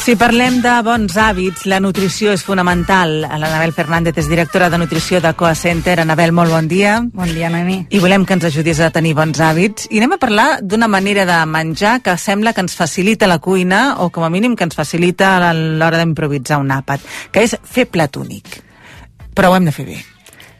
Si parlem de bons hàbits, la nutrició és fonamental. L'Anabel Fernández és directora de nutrició de Coa Center. Anabel, molt bon dia. Bon dia, Noemi. I volem que ens ajudis a tenir bons hàbits. I anem a parlar d'una manera de menjar que sembla que ens facilita la cuina o com a mínim que ens facilita l'hora d'improvisar un àpat, que és fer plat únic. Però ho hem de fer bé.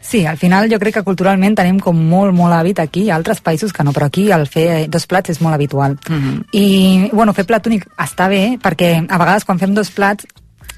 Sí, al final jo crec que culturalment tenim com molt, molt hàbit aquí, ha altres països que no, però aquí el fer dos plats és molt habitual. Uh -huh. I, bueno, fer plat únic està bé, perquè a vegades quan fem dos plats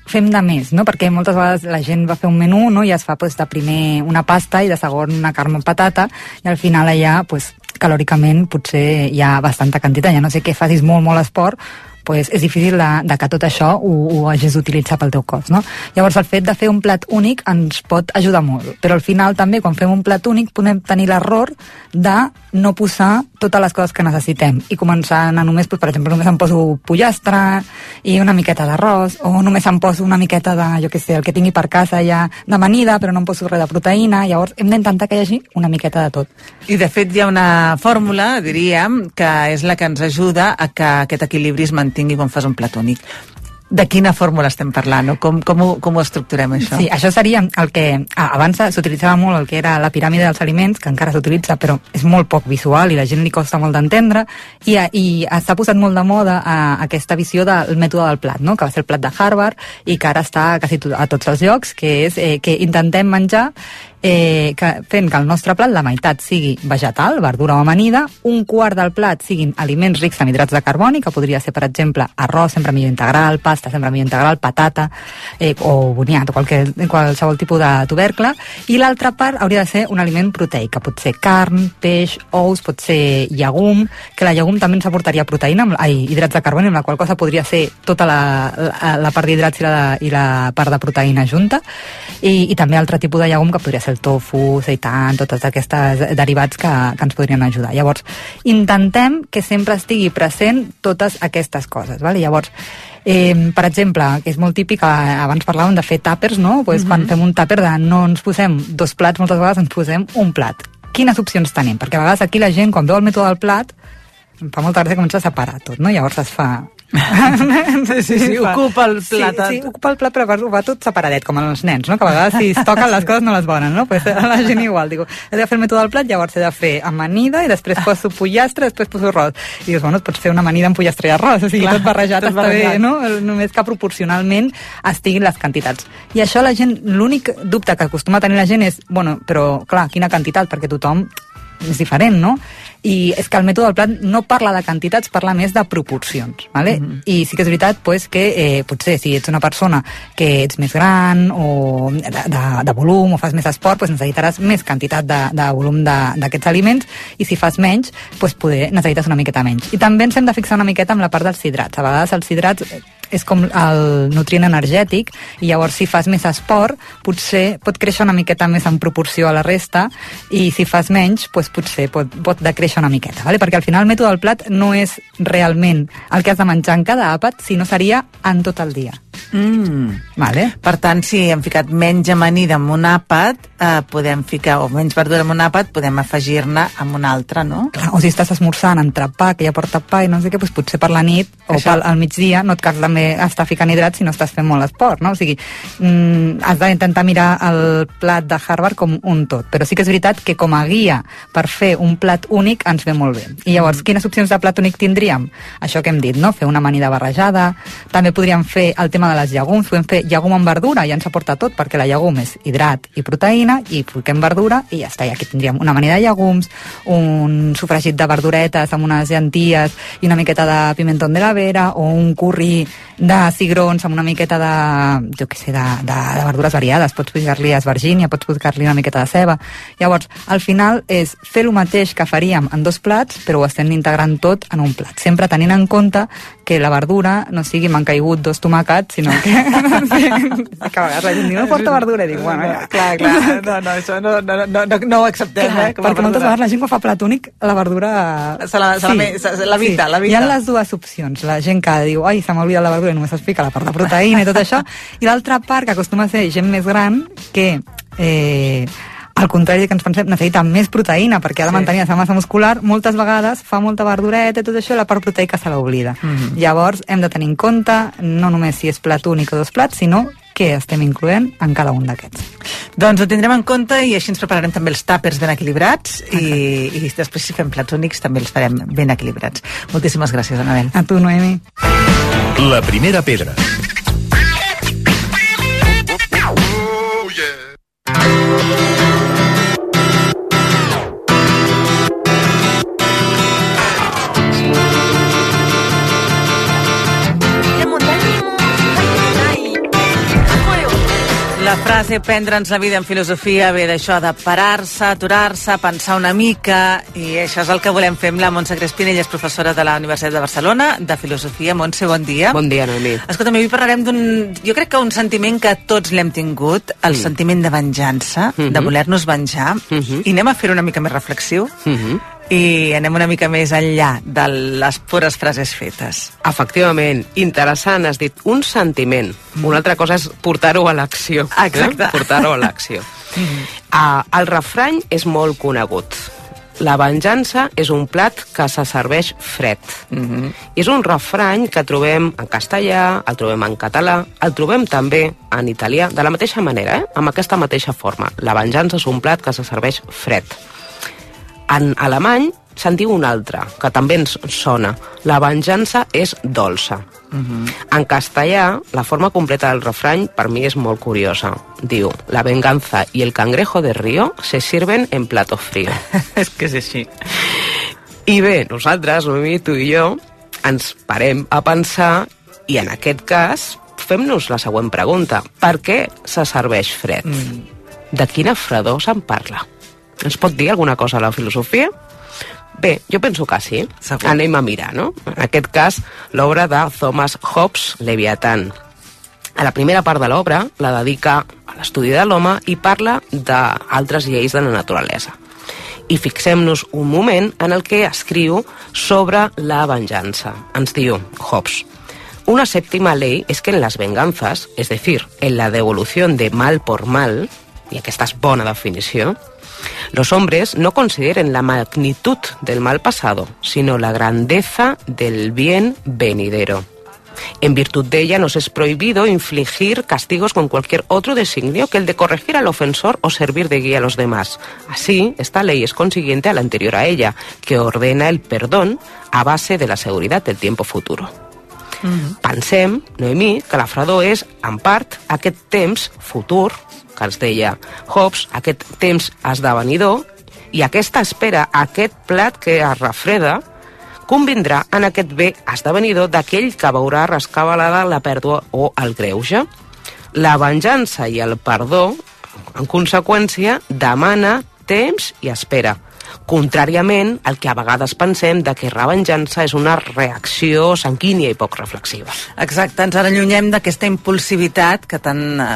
fem de més, no? Perquè moltes vegades la gent va fer un menú, no? I es fa pues, de primer una pasta i de segon una carn amb patata i al final allà, pues, calòricament potser hi ha bastanta quantitat, ja no sé què facis molt, molt esport, pues és difícil de, de que tot això ho, ho hagis d'utilitzar pel teu cos, no? Llavors el fet de fer un plat únic ens pot ajudar molt, però al final també quan fem un plat únic podem tenir l'error de no posar totes les coses que necessitem i començant a només, pues, per exemple, només em poso pollastre i una miqueta d'arròs o només em poso una miqueta de, jo què sé, el que tingui per casa ja d'amanida, però no em poso res de proteïna, llavors hem d'intentar que hi hagi una miqueta de tot. I de fet hi ha una fórmula, diríem, que és la que ens ajuda a que aquest equilibri es quan fas un plat únic. De quina fórmula estem parlant o com, com, ho, com ho estructurem, això? Sí, això seria el que... Abans s'utilitzava molt el que era la piràmide dels aliments, que encara s'utilitza, però és molt poc visual i la gent li costa molt d'entendre, i, i s'ha posat molt de moda a aquesta visió del mètode del plat, no? que va ser el plat de Harvard i que ara està quasi a tots els llocs, que és eh, que intentem menjar eh, que, fent que el nostre plat la meitat sigui vegetal, verdura o amanida, un quart del plat siguin aliments rics en hidrats de carboni, que podria ser, per exemple, arròs, sempre millor integral, pasta, sempre millor integral, patata, eh, o boniat, o qualque, qualsevol tipus de tubercle, i l'altra part hauria de ser un aliment proteic, que pot ser carn, peix, ous, pot ser llegum, que la llegum també ens aportaria proteïna, amb, ai, hidrats de carboni, amb la qual cosa podria ser tota la, la, la part d'hidrats i, la, i la part de proteïna junta, i, i també altre tipus de llegum que podria ser el tofu, seitan, totes aquestes derivats que, que ens podrien ajudar. Llavors, intentem que sempre estigui present totes aquestes coses. Vale? Llavors, Eh, per exemple, que és molt típic, eh, abans parlàvem de fer tàpers, no? Pues uh -huh. Quan fem un tàper de no ens posem dos plats, moltes vegades ens posem un plat. Quines opcions tenim? Perquè a vegades aquí la gent, quan veu el mètode del plat, em fa molta gràcia començar a separar tot, no? Llavors es fa sí, sí, sí, ocupa el plat. Sí, sí, ocupa el plat, però ho fa tot separadet, com els nens, no? que a vegades si es toquen les coses no les volen, no? Pues la gent igual, diu, he de fer el mètode del plat, llavors he de fer amanida i després poso pollastre, després poso arròs. I dius, bueno, pots fer una amanida amb pollastre i arròs, o sigui, Clar, tot barrejat tot està barrejat. bé, no? Només que proporcionalment estiguin les quantitats. I això la gent, l'únic dubte que acostuma a tenir la gent és, bueno, però clar, quina quantitat? Perquè tothom és diferent, no? I és que el mètode del plat no parla de quantitats, parla més de proporcions, ¿vale? Mm -hmm. I sí que és veritat pues, que eh, potser si ets una persona que ets més gran o de, de, de volum o fas més esport, pues necessitaràs més quantitat de, de volum d'aquests aliments i si fas menys, pues, poder, necessites una miqueta menys. I també ens hem de fixar una miqueta amb la part dels hidrats. A vegades els hidrats és com el nutrient energètic i llavors si fas més esport potser pot créixer una miqueta més en proporció a la resta i si fas menys doncs potser pot, pot decréixer una miqueta vale? perquè al final el mètode del plat no és realment el que has de menjar en cada àpat sinó seria en tot el dia Mm. Vale. Per tant, si hem ficat menys amanida en un àpat, eh, podem ficar, o menys verdura en un àpat, podem afegir-ne en un altre, no? Clar, o si estàs esmorzant en trepà, que ja porta pa i no sé què, doncs potser per la nit o Això... pel, al migdia no et cal també estar ficant hidrats si no estàs fent molt esport, no? O sigui, mm, has d'intentar mirar el plat de Harvard com un tot, però sí que és veritat que com a guia per fer un plat únic ens ve molt bé. I llavors, mm. quines opcions de plat únic tindríem? Això que hem dit, no? Fer una amanida barrejada, també podríem fer el tema de les llegums, podem fer llegum amb verdura, ja ens aporta tot, perquè la llegum és hidrat i proteïna, i fiquem verdura i ja està, i aquí tindríem una amanida de llegums, un sofregit de verduretes amb unes llenties i una miqueta de pimentón de la vera, o un curri de cigrons amb una miqueta de, jo què sé, de, de, de verdures variades, pots posar-li esvergínia, pots posar-li una miqueta de ceba. Llavors, al final és fer el mateix que faríem en dos plats, però ho estem integrant tot en un plat, sempre tenint en compte que la verdura no sigui m'han caigut dos tomàquets, sinó que... que a vegades la gent diu, no porta verdura, i dic, bueno, ja. Clar, clar, no, no, això no, no, no, no, no ho acceptem, Clar, eh? perquè moltes vegades la gent quan fa plat únic, la verdura... Se la- se la me- se- se l'evita, l'evita. Hi ha les dues opcions. La gent que diu, ai, se m'ha oblidat la verdura i només es fica la part de proteïna i tot això, i l'altra part, que acostuma a ser gent més gran, que... Eh, al contrari que ens pensem, necessita més proteïna perquè ha de Sí. mantenir la seva massa muscular, moltes vegades fa molta verdureta i tot això la part proteica se l'oblida. Mhm. Llavors hem de tenir en compte no només si és plat únic o dos plats, sinó què estem incloent en cada un d'aquests. Doncs ho tindrem en compte i així ens prepararem també els tàpers ben equilibrats i, i després si fem plats únics també els farem ben equilibrats. Moltíssimes gràcies, Anabel. A tu, Noemi. La primera pedra. Frase prendre'ns la vida en filosofia ve d'això de parar-se, aturar-se, pensar una mica i això és el que volem fer amb la Montse Crespina, ella és professora de la Universitat de Barcelona de Filosofia. Montse, bon dia. Bon dia, Noemí. Escolta'm, avui parlarem d'un... Jo crec que un sentiment que tots l'hem tingut, el sentiment de venjança, de voler-nos venjar, i anem a fer una mica més reflexiu, i anem una mica més enllà de les pures frases fetes. Efectivament, interessant, has dit un sentiment. Una altra cosa és portar-ho a l'acció. Exacte. Eh? Portar-ho a l'acció. uh, el refrany és molt conegut. La venjança és un plat que se serveix fred. I és un refrany que trobem en castellà, el trobem en català, el trobem també en italià, de la mateixa manera, eh? amb aquesta mateixa forma. La venjança és un plat que se serveix fred. En alemany se'n diu un altre, que també ens sona. La venjança és dolça. En castellà, la forma completa del refrany per mi és molt curiosa. Diu, la venganza y el cangrejo de río se sirven en plato frío. és que és així. I bé, nosaltres, Noemí, tu i jo, ens parem a pensar i en aquest cas fem-nos la següent pregunta. Per què se serveix fred? Mm. De quina fredor se'n parla? Ens pot dir alguna cosa a la filosofia? Bé, jo penso que sí. Segur. Anem a mirar, no? En aquest cas, l'obra de Thomas Hobbes, Leviathan. A la primera part de l'obra la dedica a l'estudi de l'home i parla d'altres lleis de la naturalesa. I fixem-nos un moment en el que escriu sobre la venjança. Ens diu Hobbes, una séptima ley es que en las venganzas, es decir, en la devolución de mal por mal, y aquesta és bona definició, los hombres no consideren la magnitud del mal pasado, sino la grandeza del bien venidero. En virtud de ella nos es prohibido infligir castigos con cualquier otro designio que el de corregir al ofensor o servir de guía a los demás. Así, esta ley es consiguiente a la anterior a ella, que ordena el perdón a base de la seguridad del tiempo futuro. Pensem, Noemí, que la fredor és, en part, aquest temps futur, que ens deia Hobbes, aquest temps esdevenidor, i aquesta espera, aquest plat que es refreda, convindrà en aquest bé esdevenidor d'aquell que veurà rescabalada la pèrdua o el greuge. La venjança i el perdó, en conseqüència, demana temps i espera. Contràriament al que a vegades pensem de que la venjança és una reacció sanguínia i poc reflexiva. Exacte, ens allunyem d'aquesta impulsivitat que tant eh,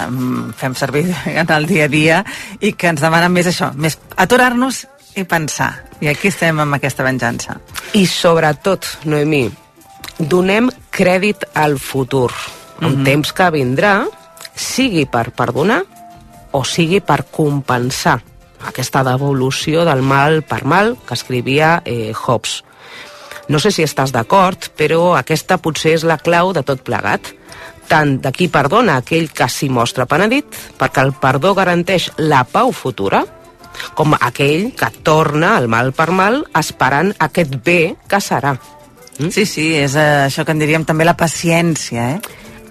fem servir en el dia a dia i que ens demana més això, més aturar-nos i pensar. I aquí estem amb aquesta venjança. I sobretot, Noemí, donem crèdit al futur, un temps que vindrà, sigui per perdonar o sigui per compensar aquesta devolució del mal per mal que escrivia eh, Hobbes. No sé si estàs d'acord, però aquesta potser és la clau de tot plegat. Tant de qui perdona aquell que s'hi mostra penedit, perquè el perdó garanteix la pau futura, com aquell que torna el mal per mal esperant aquest bé que serà. Mm? Sí, sí, és eh, això que en diríem també la paciència, eh?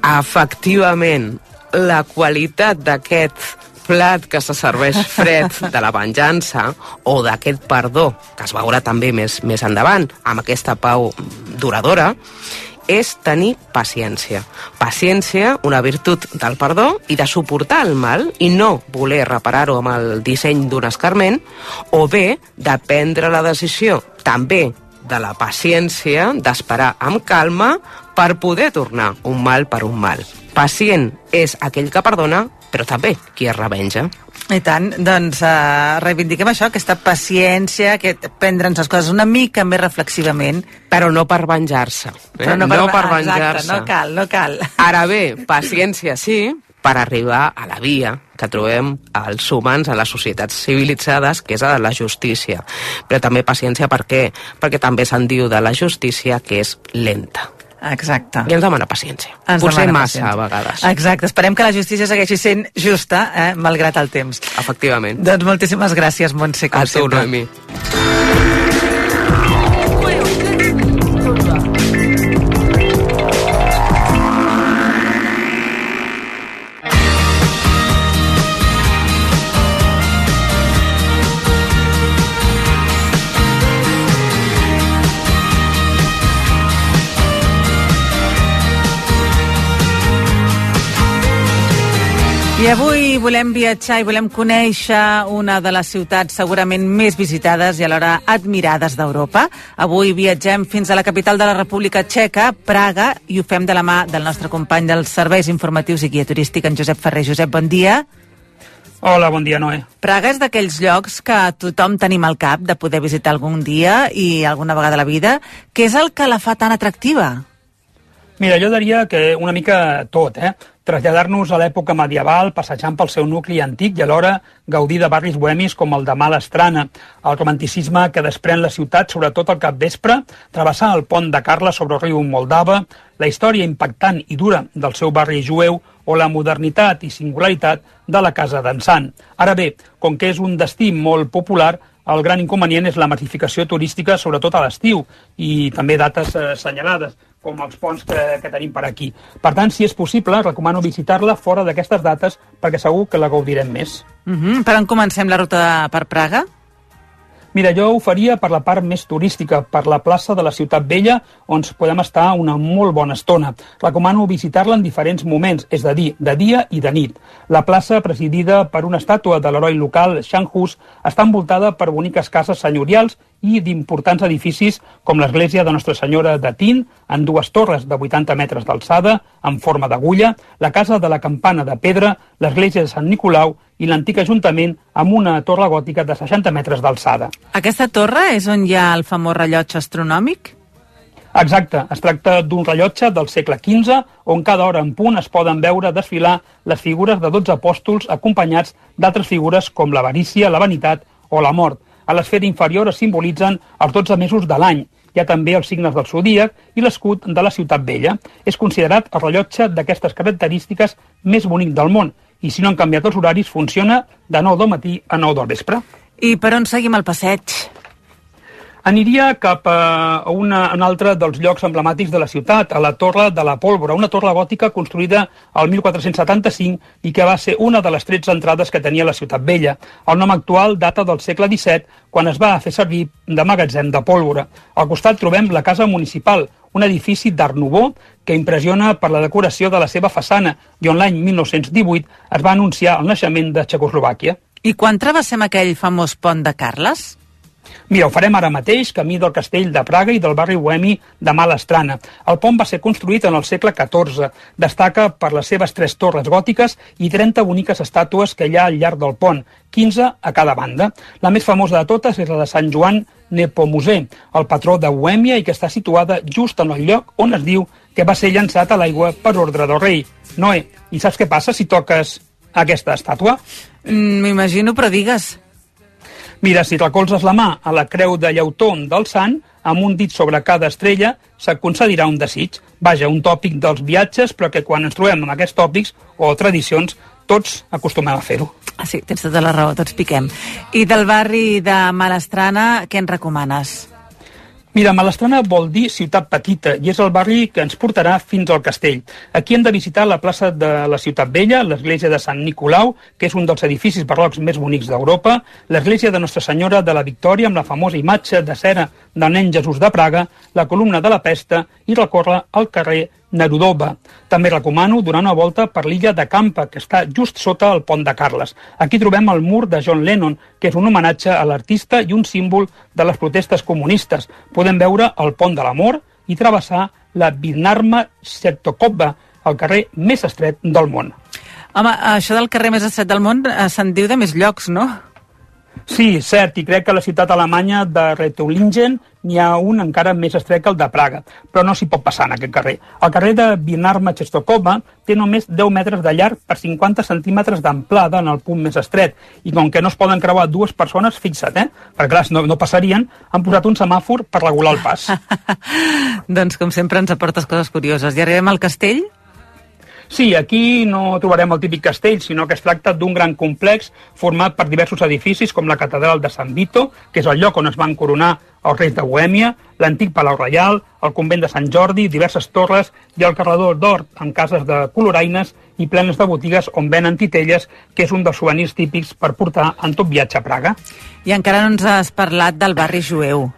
Efectivament, la qualitat d'aquest plat que se serveix fred de la venjança o d'aquest perdó, que es veurà també més, més endavant, amb aquesta pau duradora, és tenir paciència. Paciència, una virtut del perdó i de suportar el mal i no voler reparar-ho amb el disseny d'un escarment, o bé de prendre la decisió també de la paciència, d'esperar amb calma per poder tornar un mal per un mal. Pacient és aquell que perdona, però també qui es revenja. I tant, doncs uh, reivindiquem això, aquesta paciència, aquest prendre'ns les coses una mica més reflexivament. Però no per venjar-se. Eh? Però no, per exacte, venjar-se. no cal, no cal. Ara bé, paciència sí, per arribar a la via que trobem als humans, a les societats civilitzades, que és a la justícia. Però també paciència per què? Perquè també se'n diu de la justícia que és lenta. Exacte. I ens demana paciència. Ens Potser demana massa, paciència. a vegades. Exacte, esperem que la justícia segueixi sent justa, eh, malgrat el temps. Efectivament. Doncs moltíssimes gràcies, Montse, com A tu, sempre. Noemi. I avui volem viatjar i volem conèixer una de les ciutats segurament més visitades i alhora admirades d'Europa. Avui viatgem fins a la capital de la República Txeca, Praga, i ho fem de la mà del nostre company dels serveis informatius i guia turístic, en Josep Ferrer. Josep, bon dia. Hola, bon dia, Noé. Praga és d'aquells llocs que tothom tenim al cap de poder visitar algun dia i alguna vegada a la vida. Què és el que la fa tan atractiva? Mira, jo diria que una mica tot, eh? Traslladar-nos a l'època medieval, passejant pel seu nucli antic i alhora gaudir de barris bohemis com el de Malastrana, el romanticisme que desprèn la ciutat, sobretot al capvespre, travessar el pont de Carla sobre el riu Moldava, la història impactant i dura del seu barri jueu o la modernitat i singularitat de la Casa d'en Sant. Ara bé, com que és un destí molt popular, el gran inconvenient és la massificació turística, sobretot a l'estiu, i també dates eh, assenyalades, com els ponts que, que tenim per aquí. Per tant, si és possible, recomano visitar-la fora d'aquestes dates perquè segur que la gaudirem més. Uh -huh. Per on comencem la ruta per Praga? Mira, jo ho faria per la part més turística, per la plaça de la Ciutat Vella, on podem estar una molt bona estona. Recomano visitar-la en diferents moments, és a dir, de dia i de nit. La plaça, presidida per una estàtua de l'heroi local Shanghus, està envoltada per boniques cases senyorials i d'importants edificis com l'església de Nostra Senyora de Tin, en dues torres de 80 metres d'alçada, en forma d'agulla, la casa de la campana de pedra, l'església de Sant Nicolau i l'antic ajuntament amb una torre gòtica de 60 metres d'alçada. Aquesta torre és on hi ha el famós rellotge astronòmic? Exacte, es tracta d'un rellotge del segle XV on cada hora en punt es poden veure desfilar les figures de 12 apòstols acompanyats d'altres figures com l'avarícia, la vanitat o la mort. A l'esfera inferior es simbolitzen els 12 mesos de l'any. Hi ha també els signes del zodíac i l'escut de la ciutat vella. És considerat el rellotge d'aquestes característiques més bonic del món i si no han canviat els horaris funciona de 9 del matí a 9 del vespre. I per on seguim el passeig? Aniria cap a una, un altre dels llocs emblemàtics de la ciutat, a la Torre de la Pólvora, una torre gòtica construïda al 1475 i que va ser una de les 13 entrades que tenia la ciutat vella. El nom actual data del segle XVII, quan es va fer servir de magatzem de pólvora. Al costat trobem la Casa Municipal, un edifici d'Art Nouveau que impressiona per la decoració de la seva façana i on l'any 1918 es va anunciar el naixement de Txecoslovàquia. I quan travessem aquell famós pont de Carles? Mira, ho farem ara mateix, camí del castell de Praga i del barri bohemi de Malastrana. El pont va ser construït en el segle XIV. Destaca per les seves tres torres gòtiques i 30 boniques estàtues que hi ha al llarg del pont, 15 a cada banda. La més famosa de totes és la de Sant Joan Nepomucè, el patró de Bohèmia i que està situada just en el lloc on es diu que va ser llançat a l'aigua per ordre del rei. Noé, i saps què passa si toques aquesta estàtua? Mm, M'imagino, però digues. Mira, si recolzes la mà a la creu de llautó del sant, amb un dit sobre cada estrella, se't concedirà un desig. Vaja, un tòpic dels viatges, però que quan ens trobem amb aquests tòpics o tradicions, tots acostumem a fer-ho. Ah, sí, tens tota la raó, tots piquem. I del barri de Malastrana, què ens recomanes? Mira, Malastrana vol dir ciutat petita i és el barri que ens portarà fins al castell. Aquí hem de visitar la plaça de la Ciutat Vella, l'església de Sant Nicolau, que és un dels edificis barrocs més bonics d'Europa, l'església de Nostra Senyora de la Victòria amb la famosa imatge de cera del nen Jesús de Praga, la columna de la Pesta i recórrer al carrer Nerudova. També recomano donar una volta per l'illa de Campa, que està just sota el pont de Carles. Aquí trobem el mur de John Lennon, que és un homenatge a l'artista i un símbol de les protestes comunistes. Podem veure el pont de l'amor i travessar la Vinarma Sertokova, el carrer més estret del món. Home, això del carrer més estret del món eh, se'n diu de més llocs, no? Sí, cert, i crec que la ciutat alemanya de Retulingen n'hi ha un encara més estret que el de Praga, però no s'hi pot passar en aquest carrer. El carrer de Vinarma Chestokova té només 10 metres de llarg per 50 centímetres d'amplada en el punt més estret, i com que no es poden creuar dues persones, fixa't, eh? perquè clar, no, no passarien, han posat un semàfor per regular el pas. doncs com sempre ens aportes coses curioses. I arribem al castell? Sí, aquí no trobarem el típic castell, sinó que es tracta d'un gran complex format per diversos edificis com la catedral de San Vito, que és el lloc on es van coronar els reis de Bohèmia, l'antic Palau Reial, el convent de Sant Jordi, diverses torres i el carrador d'or amb cases de coloraines i plenes de botigues on venen titelles, que és un dels souvenirs típics per portar en tot viatge a Praga. I encara no ens has parlat del barri jueu.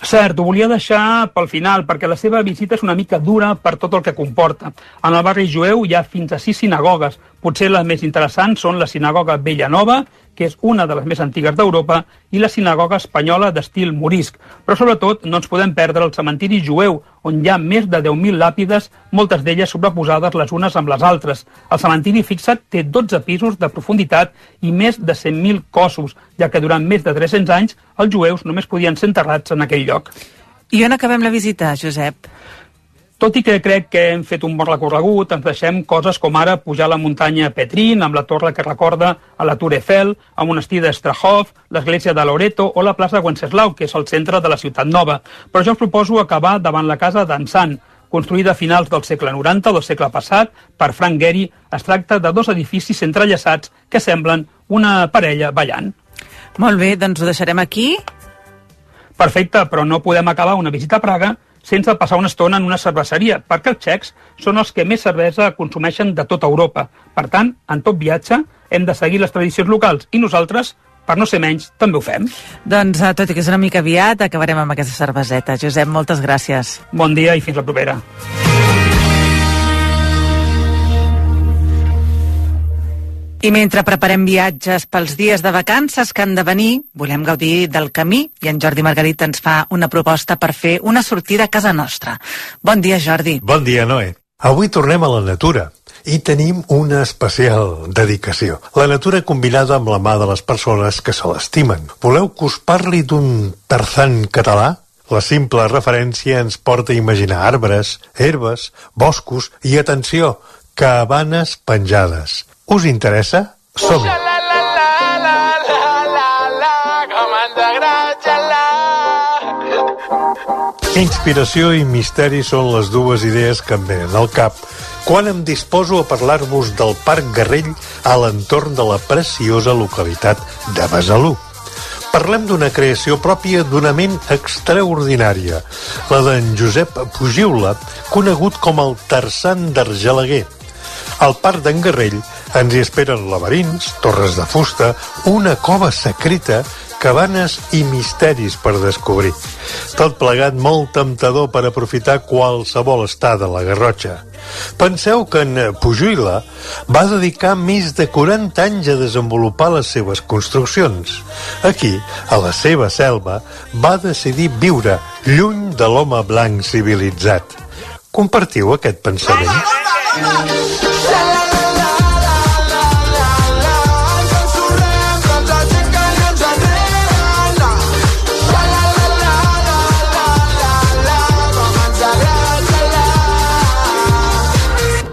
Cert, ho volia deixar pel final, perquè la seva visita és una mica dura per tot el que comporta. En el barri jueu hi ha fins a sis sinagogues. Potser les més interessants són la sinagoga Vella Nova, que és una de les més antigues d'Europa, i la sinagoga espanyola d'estil morisc. Però sobretot no ens podem perdre el cementiri jueu, on hi ha més de 10.000 làpides, moltes d'elles sobreposades les unes amb les altres. El cementiri fixat té 12 pisos de profunditat i més de 100.000 cossos, ja que durant més de 300 anys els jueus només podien ser enterrats en aquell lloc. I on acabem la visita, Josep? Tot i que crec que hem fet un bon recorregut, ens deixem coses com ara pujar la muntanya Petrin, amb la torre que recorda a la Tour Eiffel, el monestir d'Estrahov, l'església de Loreto o la plaça Wenceslau, que és el centre de la ciutat nova. Però jo us proposo acabar davant la casa d'Ansan, construïda a finals del segle XIX del segle passat per Frank Gehry, es tracta de dos edificis entrellaçats que semblen una parella ballant. Molt bé, doncs ho deixarem aquí. Perfecte, però no podem acabar una visita a Praga sense passar una estona en una cerveseria, perquè els txecs són els que més cervesa consumeixen de tota Europa. Per tant, en tot viatge hem de seguir les tradicions locals i nosaltres, per no ser menys, també ho fem. Doncs, eh, tot i que és una mica aviat, acabarem amb aquesta cerveseta. Josep, moltes gràcies. Bon dia i fins la propera. I mentre preparem viatges pels dies de vacances que han de venir, volem gaudir del camí i en Jordi Margarit ens fa una proposta per fer una sortida a casa nostra. Bon dia, Jordi. Bon dia, Noé. Avui tornem a la natura i tenim una especial dedicació. La natura combinada amb la mà de les persones que se l'estimen. Voleu que us parli d'un tarzan català? La simple referència ens porta a imaginar arbres, herbes, boscos i, atenció, cabanes penjades. Us interessa? som -hi. Inspiració i misteri són les dues idees que em venen al cap quan em disposo a parlar-vos del Parc Garrell a l'entorn de la preciosa localitat de Besalú. Parlem d'una creació pròpia d'una ment extraordinària, la d'en Josep Pugiula, conegut com el Tarzan d'Argelaguer. Al Parc d'en Garrell ens hi esperen laberints, torres de fusta, una cova secreta, cabanes i misteris per descobrir. Tot plegat molt temptador per aprofitar qualsevol estada a la Garrotxa. Penseu que en Pujuila va dedicar més de 40 anys a desenvolupar les seves construccions. Aquí, a la seva selva, va decidir viure lluny de l'home blanc civilitzat. Compartiu aquest pensament?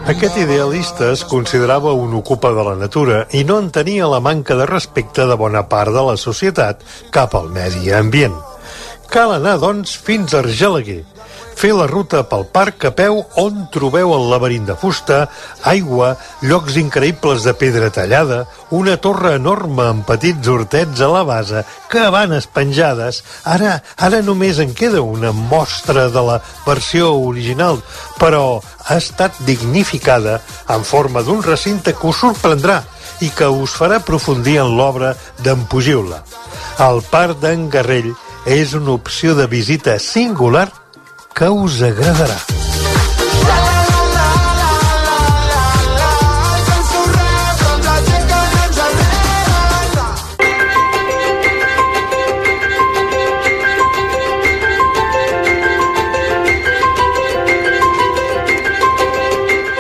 Aquest idealista es considerava un ocupa de la natura i no entenia la manca de respecte de bona part de la societat cap al medi ambient. Cal anar, doncs, fins a Argelaguer, fer la ruta pel parc a peu on trobeu el laberint de fusta, aigua, llocs increïbles de pedra tallada, una torre enorme amb petits hortets a la base, cabanes penjades. Ara, ara només en queda una mostra de la versió original, però ha estat dignificada en forma d'un recinte que us sorprendrà i que us farà aprofundir en l'obra d'en Pugiula. El Parc d'en Garrell és una opció de visita singular que us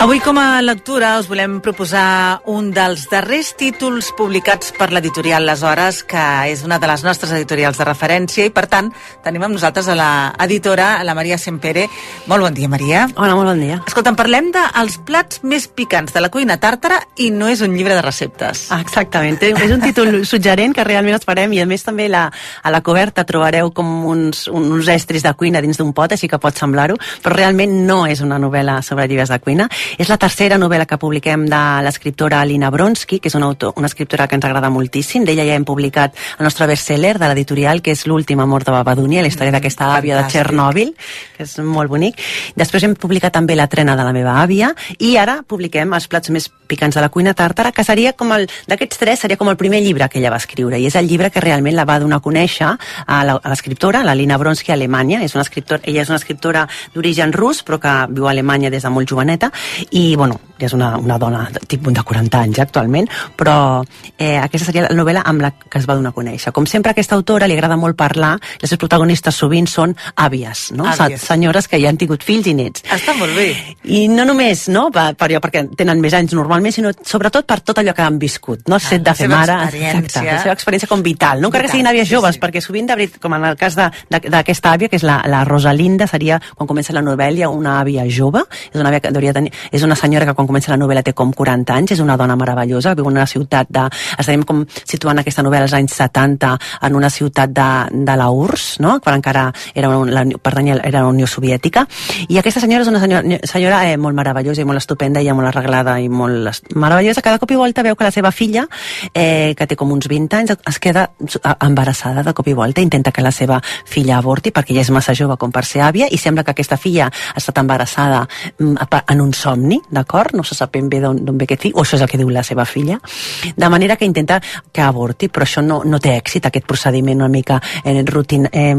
Avui, com a lectura, us volem proposar un dels darrers títols publicats per l'editorial Les Hores, que és una de les nostres editorials de referència, i per tant tenim amb nosaltres a la editora, la Maria Sempere. Molt bon dia, Maria. Hola, molt bon dia. Escolta, parlem dels plats més picants de la cuina tàrtara i no és un llibre de receptes. Exactament. És un títol suggerent que realment esperem i a més també la, a la coberta trobareu com uns, uns estris de cuina dins d'un pot, així que pot semblar-ho, però realment no és una novel·la sobre llibres de cuina és la tercera novel·la que publiquem de l'escriptora Alina Bronsky, que és una, autor, una escriptora que ens agrada moltíssim. D'ella ja hem publicat el nostre bestseller de l'editorial, que és L'última mort de Babadunia, la història mm, d'aquesta àvia de Txernòbil, que és molt bonic. Després hem publicat també La trena de la meva àvia i ara publiquem els plats més picants de la cuina tàrtara, que seria com el, d'aquests tres, seria com el primer llibre que ella va escriure, i és el llibre que realment la va donar a conèixer a l'escriptora, la Lina Bronsky, a Alemanya. És una escriptora, ella és una escriptora d'origen rus, però que viu a Alemanya des de molt joveneta, i, bueno, ja és una, una dona de tipus de 40 anys actualment, però eh, aquesta seria la novel·la amb la que es va donar a conèixer. Com sempre, a aquesta autora li agrada molt parlar, les seves protagonistes sovint són àvies, no? Àvies. senyores que ja han tingut fills i nets. Està molt bé. I no només, no?, per, per perquè tenen més anys normalment, sinó sobretot per tot allò que han viscut, no? El Ah, set de fer seva mare, exacte, la seva experiència com vital, no? Encara que siguin àvies sí, joves, sí. perquè sovint, de veritat, com en el cas d'aquesta àvia, que és la, la Rosalinda, seria, quan comença la novel·la, una àvia jove, és una àvia que hauria tenir, és una senyora que quan comença la novel·la té com 40 anys, és una dona meravellosa, viu en una ciutat de... Estarem com situant aquesta novel·la als anys 70 en una ciutat de, de la URSS, no? quan encara era una, la, pertanyia, era la Unió Soviètica, i aquesta senyora és una senyora, senyora eh, molt meravellosa i molt estupenda i molt arreglada i molt meravellosa. Cada cop i volta veu que la seva filla, eh, que té com uns 20 anys, es queda embarassada de cop i volta, intenta que la seva filla avorti perquè ja és massa jove com per ser àvia i sembla que aquesta filla ha estat embarassada mm, en un somni, d'acord? No se sap ben bé d'on ve aquest fill, o això és el que diu la seva filla. De manera que intenta que avorti, però això no, no té èxit, aquest procediment una mica eh, rutin, eh,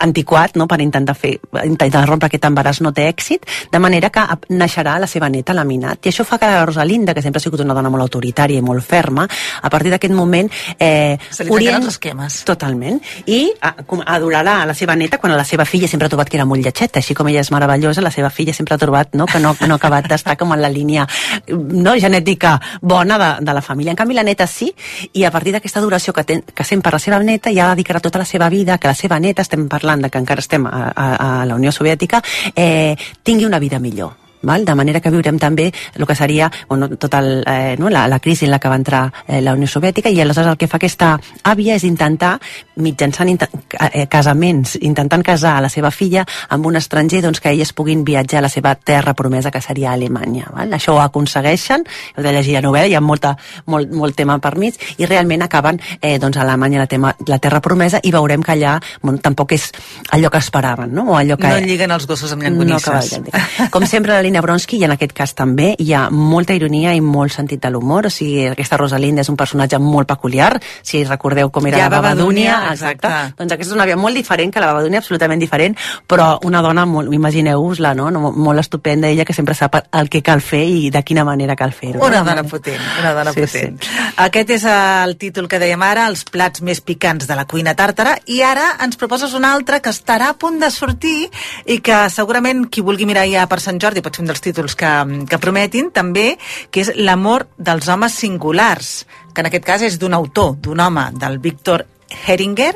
antiquat, no?, per intentar fer, intentar rompre aquest embaràs no té èxit, de manera que naixerà la seva neta, la Minat. I això fa que la Rosalinda, que sempre ha sigut una dona molt autoritària i molt ferma, a partir d'aquest moment... Eh, Se li els esquemes. Totalment. I adorarà la seva neta quan la seva filla sempre ha trobat que era molt lletgeta, així com ella és meravellosa, la seva filla sempre ha trobat no, que no, no acabat d'estar com en la línia no, genètica bona de, de la família. En canvi, la neta sí, i a partir d'aquesta adoració que, ten, que sent per la seva neta, ja dedicarà tota la seva vida que la seva neta, estem parlant de que encara estem a, a, a la Unió Soviètica, eh, tingui una vida millor. Val? De manera que viurem també el que seria bueno, tot el, eh, no? la, la crisi en la que va entrar eh, la Unió Soviètica i aleshores el que fa aquesta àvia és intentar, mitjançant inten eh, casaments, intentant casar a la seva filla amb un estranger doncs, que elles puguin viatjar a la seva terra promesa que seria Alemanya. Val? Això ho aconsegueixen, heu de llegir la novel·la, hi ha molta, molt, molt tema per mig i realment acaben eh, doncs, a Alemanya la, tema, la terra promesa i veurem que allà bueno, tampoc és allò que esperaven no? o allò que, No lliguen els gossos amb no llangonisses. llentir. Com sempre, la Lina Bronsky, i en aquest cas també, hi ha molta ironia i molt sentit de l'humor. O sigui, aquesta Rosalinda és un personatge molt peculiar. Si recordeu com era Ja, la Babadúnia, Babadúnia, exacte. Doncs aquesta és una àvia molt diferent que la Babadúnia, absolutament diferent, però una dona, molt, imagineu-vos-la, no? no? Molt estupenda, ella que sempre sap el que cal fer i de quina manera cal fer-ho. Una no? dona potent, una dona Sí, potent. Aquest és el títol que dèiem ara, els plats més picants de la cuina tàrtara, i ara ens proposes un altre que estarà a punt de sortir i que segurament qui vulgui mirar ja per Sant Jordi pot un dels títols que, que prometin, també, que és L'amor dels homes singulars, que en aquest cas és d'un autor, d'un home, del Víctor Heringer,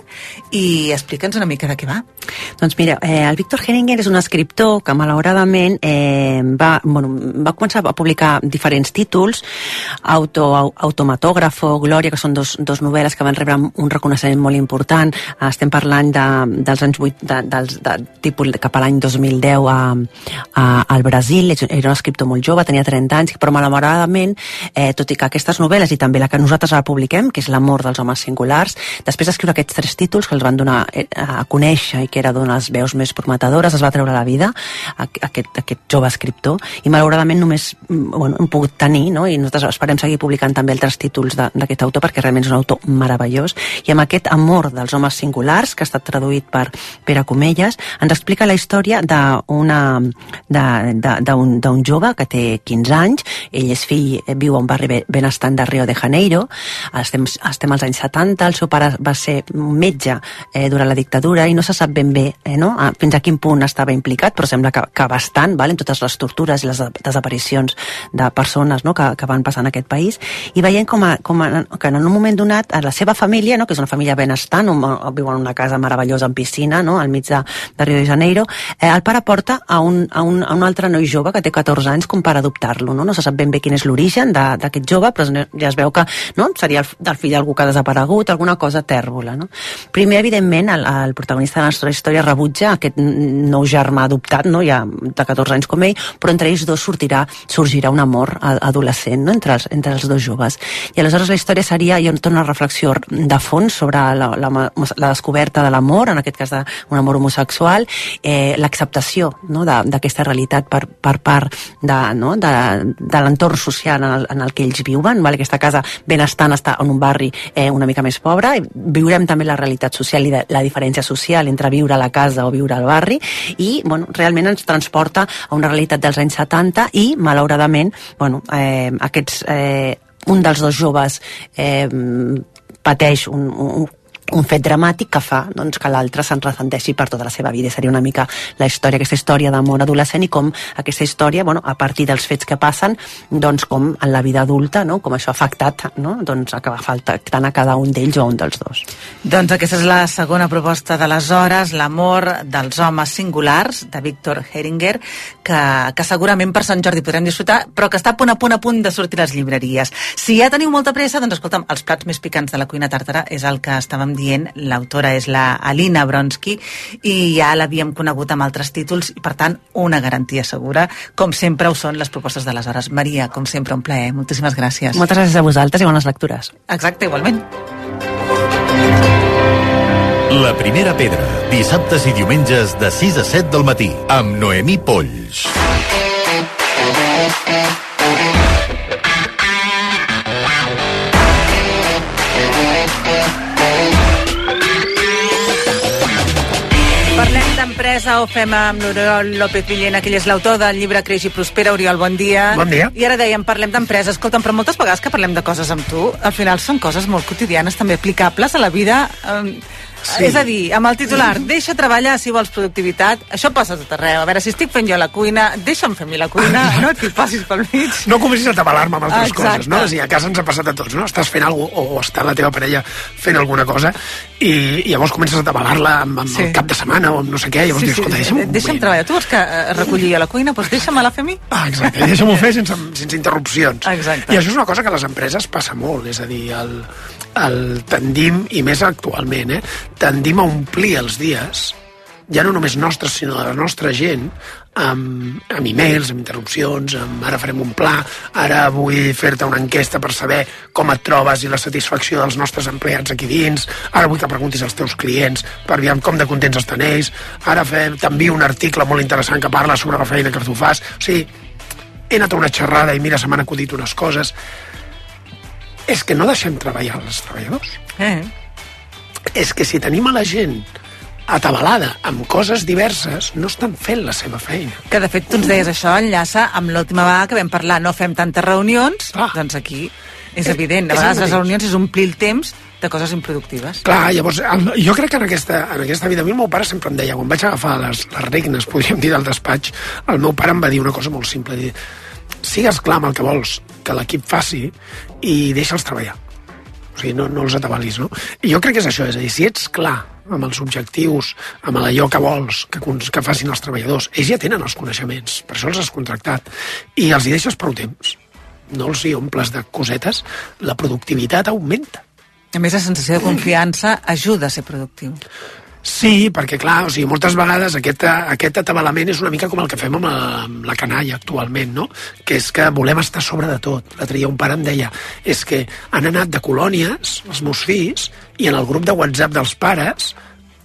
i explica'ns una mica de què va. Doncs mira, eh, el Víctor Heringer és un escriptor que malauradament eh, va, bueno, va començar a publicar diferents títols, Auto, au- Automatògrafo, Glòria, que són dos, dos novel·les que van rebre un reconeixement molt important. Estem parlant de, dels anys 8, de, dels, de, tipus cap a l'any 2010 a, a, al Brasil. Era un escriptor molt jove, tenia 30 anys, però malauradament, eh, tot i que aquestes novel·les i també la que nosaltres ara publiquem, que és L'amor dels homes singulars, després d'escriure aquests tres títols que els van donar eh, a conèixer i que era d'unes veus més prometedores, es va treure la vida aquest, aquest jove escriptor i malauradament només mm, bueno, hem pogut tenir no? i nosaltres esperem seguir publicant també altres títols d'aquest autor perquè realment és un autor meravellós i amb aquest amor dels homes singulars que ha estat traduït per Pere Comelles ens explica la història d'una d'un jove que té 15 anys ell és fill, eh, viu a un barri be- benestant de Rio de Janeiro estem, estem als anys 70 el seu pare va va ser metge eh, durant la dictadura i no se sap ben bé eh, no? Ah, fins a quin punt estava implicat, però sembla que, que bastant, val? en totes les tortures i les desaparicions de persones no? que, que van passar en aquest país, i veient com, a, com a, que en un moment donat a la seva família, no? que és una família benestant, on, on viuen en una casa meravellosa amb piscina, no? al mig de, de Rio de Janeiro, eh, el pare porta a un, a, un, a un altre noi jove que té 14 anys com per adoptar-lo. No? no se sap ben bé quin és l'origen d'aquest jove, però ja es veu que no? seria el, el fill d'algú que ha desaparegut, alguna cosa tèrbola. No? Primer, evidentment, el, el protagonista de la nostra història rebutja aquest nou germà adoptat, no? ja de 14 anys com ell, però entre ells dos sortirà, sorgirà un amor adolescent no? entre, els, entre els dos joves. I aleshores la història seria, ha tota una reflexió de fons sobre la, la, la descoberta de l'amor, en aquest cas d'un amor homosexual, eh, l'acceptació no? d'aquesta realitat per, per part de, no? de, de l'entorn social en el, en el que ells viuen, vale? aquesta casa benestant està en un barri eh, una mica més pobre, viurem també la realitat social i de, la diferència social entre viure a la casa o viure al barri i bueno, realment ens transporta a una realitat dels anys 70 i malauradament bueno, eh, aquests, eh, un dels dos joves eh, pateix un, un, un fet dramàtic que fa doncs, que l'altre se'n ressenteixi per tota la seva vida. Seria una mica la història, aquesta història d'amor adolescent i com aquesta història, bueno, a partir dels fets que passen, doncs com en la vida adulta, no? com això ha afectat, no? doncs acaba faltant a cada un d'ells o un dels dos. Doncs aquesta és la segona proposta de les hores, l'amor dels homes singulars, de Víctor Heringer, que, que segurament per Sant Jordi podrem disfrutar, però que està a punt a punt a punt de sortir les llibreries. Si ja teniu molta pressa, doncs escolta'm, els plats més picants de la cuina tàrtara és el que estàvem dient, l'autora és la Alina Bronsky i ja l'havíem conegut amb altres títols i per tant una garantia segura. Com sempre ho són les propostes de les hores Maria, com sempre un plaer, moltíssimes gràcies. Moltes gràcies a vosaltres i bones lectures. Exacte, igualment. La primera pedra, dissabtes i diumenges de 6 a 7 del matí amb Noemí Polls d'empresa, ho fem amb l'Oriol López Villena, que ell és l'autor del llibre Creix i Prospera. Oriol, bon dia. Bon dia. I ara dèiem, parlem d'empresa. Escolta'm, però moltes vegades que parlem de coses amb tu, al final són coses molt quotidianes, també aplicables a la vida... Eh, Sí. És a dir, amb el titular, deixa treballar si vols productivitat, això passa a tot arreu. A veure, si estic fent jo la cuina, deixa'm fer mi la cuina, no t'hi passis pel mig. No comencis a tabalar-me amb altres Exacte. coses, no? És a dir, a casa ens ha passat a tots, no? Estàs fent alguna cosa, o està la teva parella fent alguna cosa, i, i llavors comences a tabalar-la amb, amb Sí. el cap de setmana o amb no sé què, llavors Sí, dius, escolta, deixa'm un deixa'm treballar. Tu vols que eh, recollir a la cuina? Doncs deixa'm-la fer a mi. Ah, exacte, deixa'm-ho fer sense, sense interrupcions. Exacte. I això és una cosa que a les empreses passa molt, és a dir, el, el tendim, i més actualment, eh, tendim a omplir els dies, ja no només nostres, sinó de la nostra gent, amb, amb e-mails, amb interrupcions, amb ara farem un pla, ara vull fer-te una enquesta per saber com et trobes i la satisfacció dels nostres empleats aquí dins, ara vull que preguntis als teus clients per veure com de contents estan ells, ara fem- t'envio un article molt interessant que parla sobre la feina que tu fas, o sigui, he anat a una xerrada i mira, se m'han acudit unes coses. És que no deixem treballar els treballadors. Eh? És que si tenim a la gent atabalada amb coses diverses, no estan fent la seva feina. Que de fet tu ens deies això, enllaça amb l'última vegada que vam parlar, no fem tantes reunions, Clar. doncs aquí és, És- evident. A vegades les reunions és omplir el temps de coses improductives. Clar, llavors, el, jo crec que en aquesta, en aquesta vida, a mi el meu pare sempre em deia, quan vaig agafar les, les regnes, podríem dir, del despatx, el meu pare em va dir una cosa molt simple, dir, sigues clar amb el que vols que l'equip faci i deixa'ls treballar. O sigui, no, no els atabalis, no? I jo crec que és això, és a dir, si ets clar amb els objectius, amb allò que vols que, que facin els treballadors, ells ja tenen els coneixements, per això els has contractat, i els hi deixes prou temps. No els hi omples de cosetes, la productivitat augmenta. A més, la sensació de confiança ajuda a ser productiu. Sí, perquè clar, o sigui, moltes vegades aquest, aquest atabalament és una mica com el que fem amb, la- amb la canalla actualment, no? Que és que volem estar sobre de tot. L'altre dia un pare em deia, és que han anat de colònies, els meus fills, i en el grup de WhatsApp dels pares,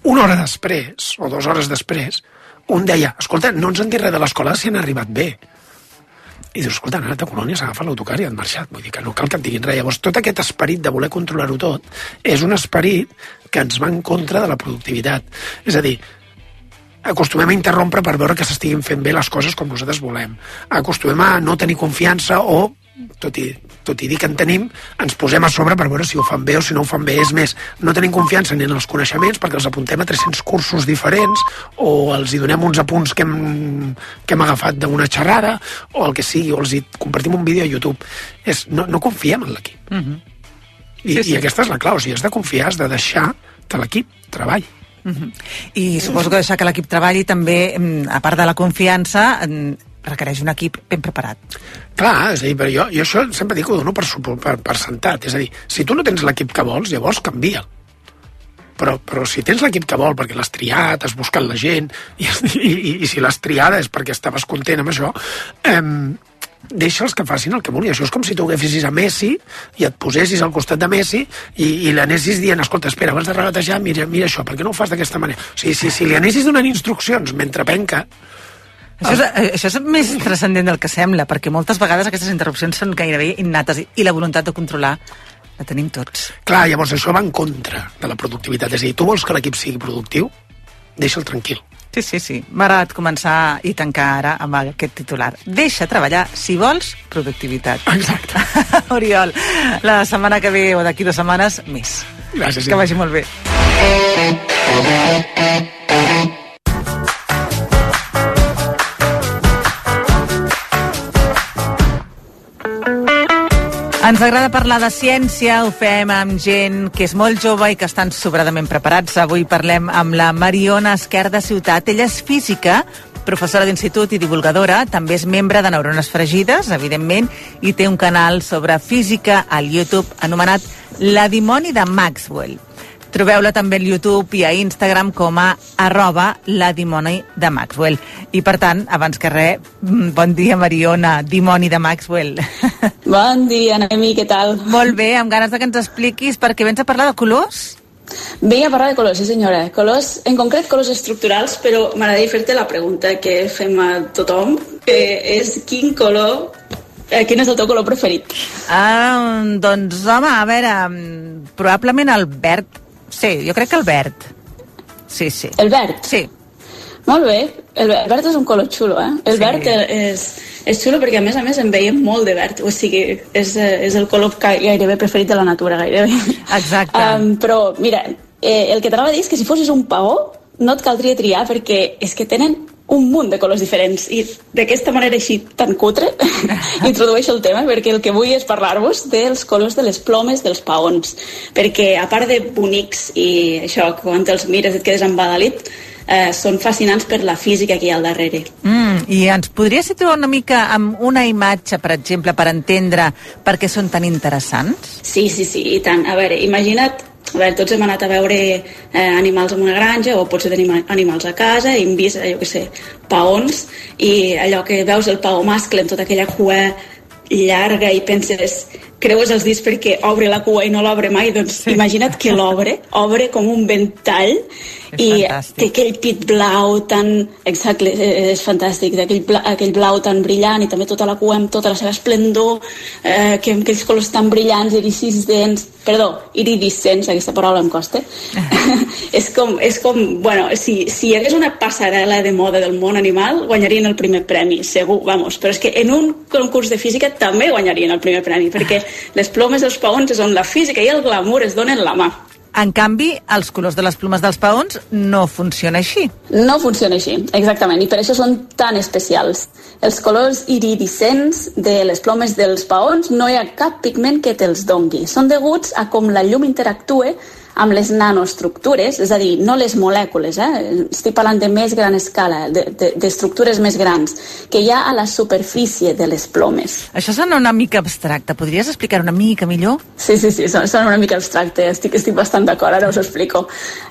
una hora després, o dues hores després, un deia, escolta, no ens han dit res de l'escola si han arribat bé. I dius, escolta, han anat a colònia, s'ha agafat l'autocar i han marxat. Vull dir que no cal que et diguin res. Llavors, tot aquest esperit de voler controlar-ho tot és un esperit que ens va en contra de la productivitat. És a dir, acostumem a interrompre per veure que s'estiguin fent bé les coses com nosaltres volem. Acostumem a no tenir confiança o tot i, tot i dir que en tenim, ens posem a sobre per veure si ho fan bé o si no ho fan bé. És més, no tenim confiança ni en els coneixements perquè els apuntem a 300 cursos diferents o els hi donem uns apunts que hem, que hem agafat d'una xerrada o el que sigui, o els hi compartim un vídeo a YouTube. És, no, no confiem en l'equip. Uh -huh. I, Sí, sí. I aquesta és la clau, o sigui, has de confiar, has de deixar que l'equip treballi. Uh -huh. I suposo que deixar que l'equip treballi també, mm, a part de la confiança, requereix un equip ben preparat. Clar, és a dir, però jo, jo això sempre dic que ho dono per, per, per sentat. És a dir, si tu no tens l'equip que vols, llavors canvia. Però, però si tens l'equip que vol perquè l'has triat, has buscat la gent, i, i, i, i si l'has triada és perquè estaves content amb això, eh, deixa'ls que facin el que vulguin. Això és com si tu agafessis a Messi i et posessis al costat de Messi i, i l'anessis dient, escolta, espera, abans de regatejar, mira, mira això, per què no ho fas d'aquesta manera? O sigui, si, si li anessis donant instruccions mentre penca, Això és, eh, això és més transcendent del que sembla, perquè moltes vegades aquestes interrupcions són gairebé innates i la voluntat de controlar la tenim tots. Clar, llavors això va en contra de la productivitat. És a dir, tu vols que l'equip sigui productiu? Deixa'l tranquil. Sí, sí, sí. M'ha agradat començar i tancar ara amb aquest titular. Deixa treballar, si vols, productivitat. Exacte. Oriol, la setmana que ve o d'aquí dues setmanes, més. Gràcies. Que vagi molt bé. Ens agrada parlar de ciència, ho fem amb gent que és molt jove i que estan sobradament preparats. Avui parlem amb la Mariona Esquerda Ciutat. Ella és física, professora d'institut i divulgadora, també és membre de Neurones Fregides, evidentment, i té un canal sobre física al YouTube anomenat La dimoni de Maxwell. Trobeu-la també al YouTube i a Instagram com a arroba la dimoni de Maxwell. I per tant, abans que res, mm, bon dia Mariona, dimoni de Maxwell. Bon dia, Noemi, què tal? Molt bé, amb ganes de que ens expliquis perquè vens a parlar de colors? Vinc a parlar de colors, sí senyora. Colors, en concret colors estructurals, però m'agradaria fer-te la pregunta que fem a tothom, que és quin color, eh, quin és el teu color preferit? Ah, doncs, home, a veure, mm, probablement el verd. Sí, jo crec que el verd. Sí, sí. El verd? Sí. Molt bé, el ver- verd és un color xulo, eh? El Sí. verd és, és xulo perquè a més a més en veiem molt de verd, o sigui, és, eh, és el color gairebé preferit de la natura, gairebé. Exacte. Um, però, mira, eh, el que t'anava a dir és que si fossis un paó no et caldria triar perquè és que tenen un munt de colors diferents i d'aquesta manera així tan cutre introdueixo el tema perquè el que vull és parlar-vos dels colors de les plomes dels paons perquè a part de bonics i això, quan te'ls mires et quedes embadalit eh, són fascinants per la física que hi ha al darrere Mm, I ens podria situar una mica amb una imatge, per exemple, per entendre per què són tan interessants? Sí, sí, sí, i tant. A veure, imagina't, veure, tots hem anat a veure eh, animals en una granja o potser tenim animals a casa i hem vist, eh, jo què sé, paons i allò que veus el paó mascle amb tota aquella cua llarga i penses creues els dits perquè obre la cua i no l'obre mai, doncs sí. imagina't que l'obre, obre com un ventall És i fantàstic. té aquell pit blau tan... Exacte, eh, és fantàstic, d'aquell bla, aquell blau tan brillant i també tota la cua amb tota la seva esplendor, eh, que, aquells colors tan brillants, iridescents, perdó, iridescents, aquesta paraula em costa. és com, és com, bueno, si, si hi hagués una passarel·la de moda del món animal, guanyarien el primer premi, segur, vamos. Però és que en un concurs de física també guanyarien el primer premi, perquè les plomes dels paons és on la física i el glamour es donen la mà. En canvi, els colors de les plomes dels paons no funciona així. No funciona així, exactament, i per això són tan especials. Els colors iridescents de les plomes dels paons no hi ha cap pigment que te'ls dongui. Són deguts a com la llum interactue amb les nanoestructures, és a dir, no les molècules, eh? estic parlant de més gran escala, de- de- d'estructures més grans, que hi ha a la superfície de les plomes. Això sona una mica abstracte. Podries explicar una mica millor? Sí, sí, sí, són una mica abstracte, estic, estic bastant d'acord, ara us ho explico.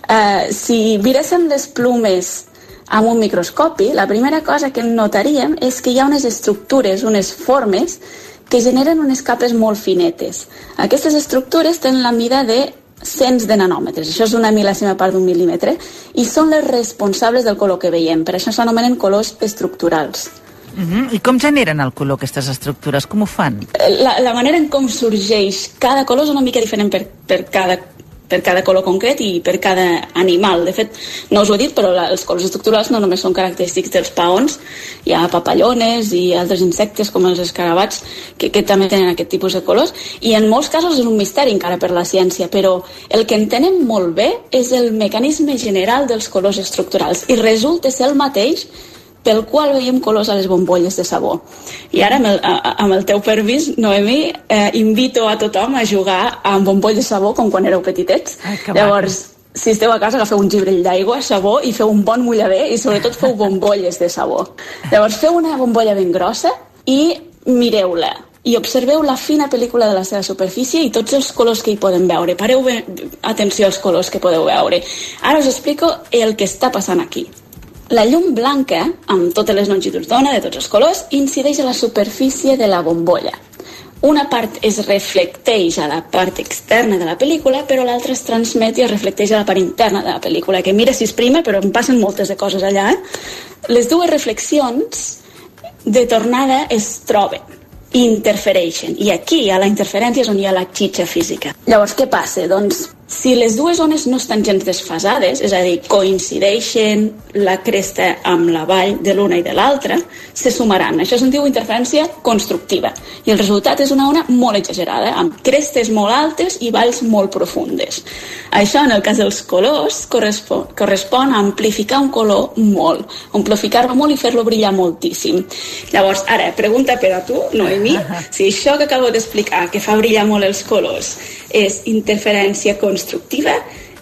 Uh, si miréssim les plomes amb un microscopi, la primera cosa que notaríem és que hi ha unes estructures, unes formes, que generen unes capes molt finetes. Aquestes estructures tenen la mida de cents de nanòmetres, això és una mil·lèsima part d'un mil·límetre, i són les responsables del color que veiem, per això s'anomenen colors estructurals. Uh -huh. I com generen el color aquestes estructures? Com ho fan? la, la manera en com sorgeix cada color és una mica diferent per, per cada per cada color concret i per cada animal. De fet, no us ho he dit, però la, els colors estructurals no només són característics dels paons, hi ha papallones i altres insectes com els escarabats que, que també tenen aquest tipus de colors. I en molts casos és un misteri encara per la ciència, però el que entenem molt bé és el mecanisme general dels colors estructurals. I resulta ser el mateix pel qual veiem colors a les bombolles de sabó. I ara, amb el, amb el teu permís, Noemi, eh, invito a tothom a jugar amb bombolles de sabó com quan éreu petitets. Ai, Llavors, si esteu a casa, agafeu un gibrell d'aigua, sabó, i feu un bon mullader, i sobretot feu bombolles de sabó. Llavors, feu una bombolla ben grossa i mireu-la i observeu la fina pel·lícula de la seva superfície i tots els colors que hi podem veure. Pareu ben, atenció als colors que podeu veure. Ara us explico el que està passant aquí. La llum blanca, amb totes les longituds d'ona de tots els colors, incideix a la superfície de la bombolla. Una part es reflecteix a la part externa de la pel·lícula, però l'altra es transmet i es reflecteix a la part interna de la pel·lícula, que mira si és prima, però em passen moltes de coses allà. Eh? Les dues reflexions de tornada es troben interfereixen. I aquí, a la interferència, és on hi ha la xitxa física. Llavors, què passa? Doncs, si les dues ones no estan gens desfasades, és a dir, coincideixen la cresta amb la vall de l'una i de l'altra, se sumaran. Això se'n diu interferència constructiva. I el resultat és una ona molt exagerada, amb crestes molt altes i valls molt profundes. Això, en el cas dels colors, correspon, correspon a amplificar un color molt, amplificar-lo molt i fer-lo brillar moltíssim. Llavors, ara, pregunta per a tu, Noemi, si això que acabo d'explicar, que fa brillar molt els colors, és interferència constructiva,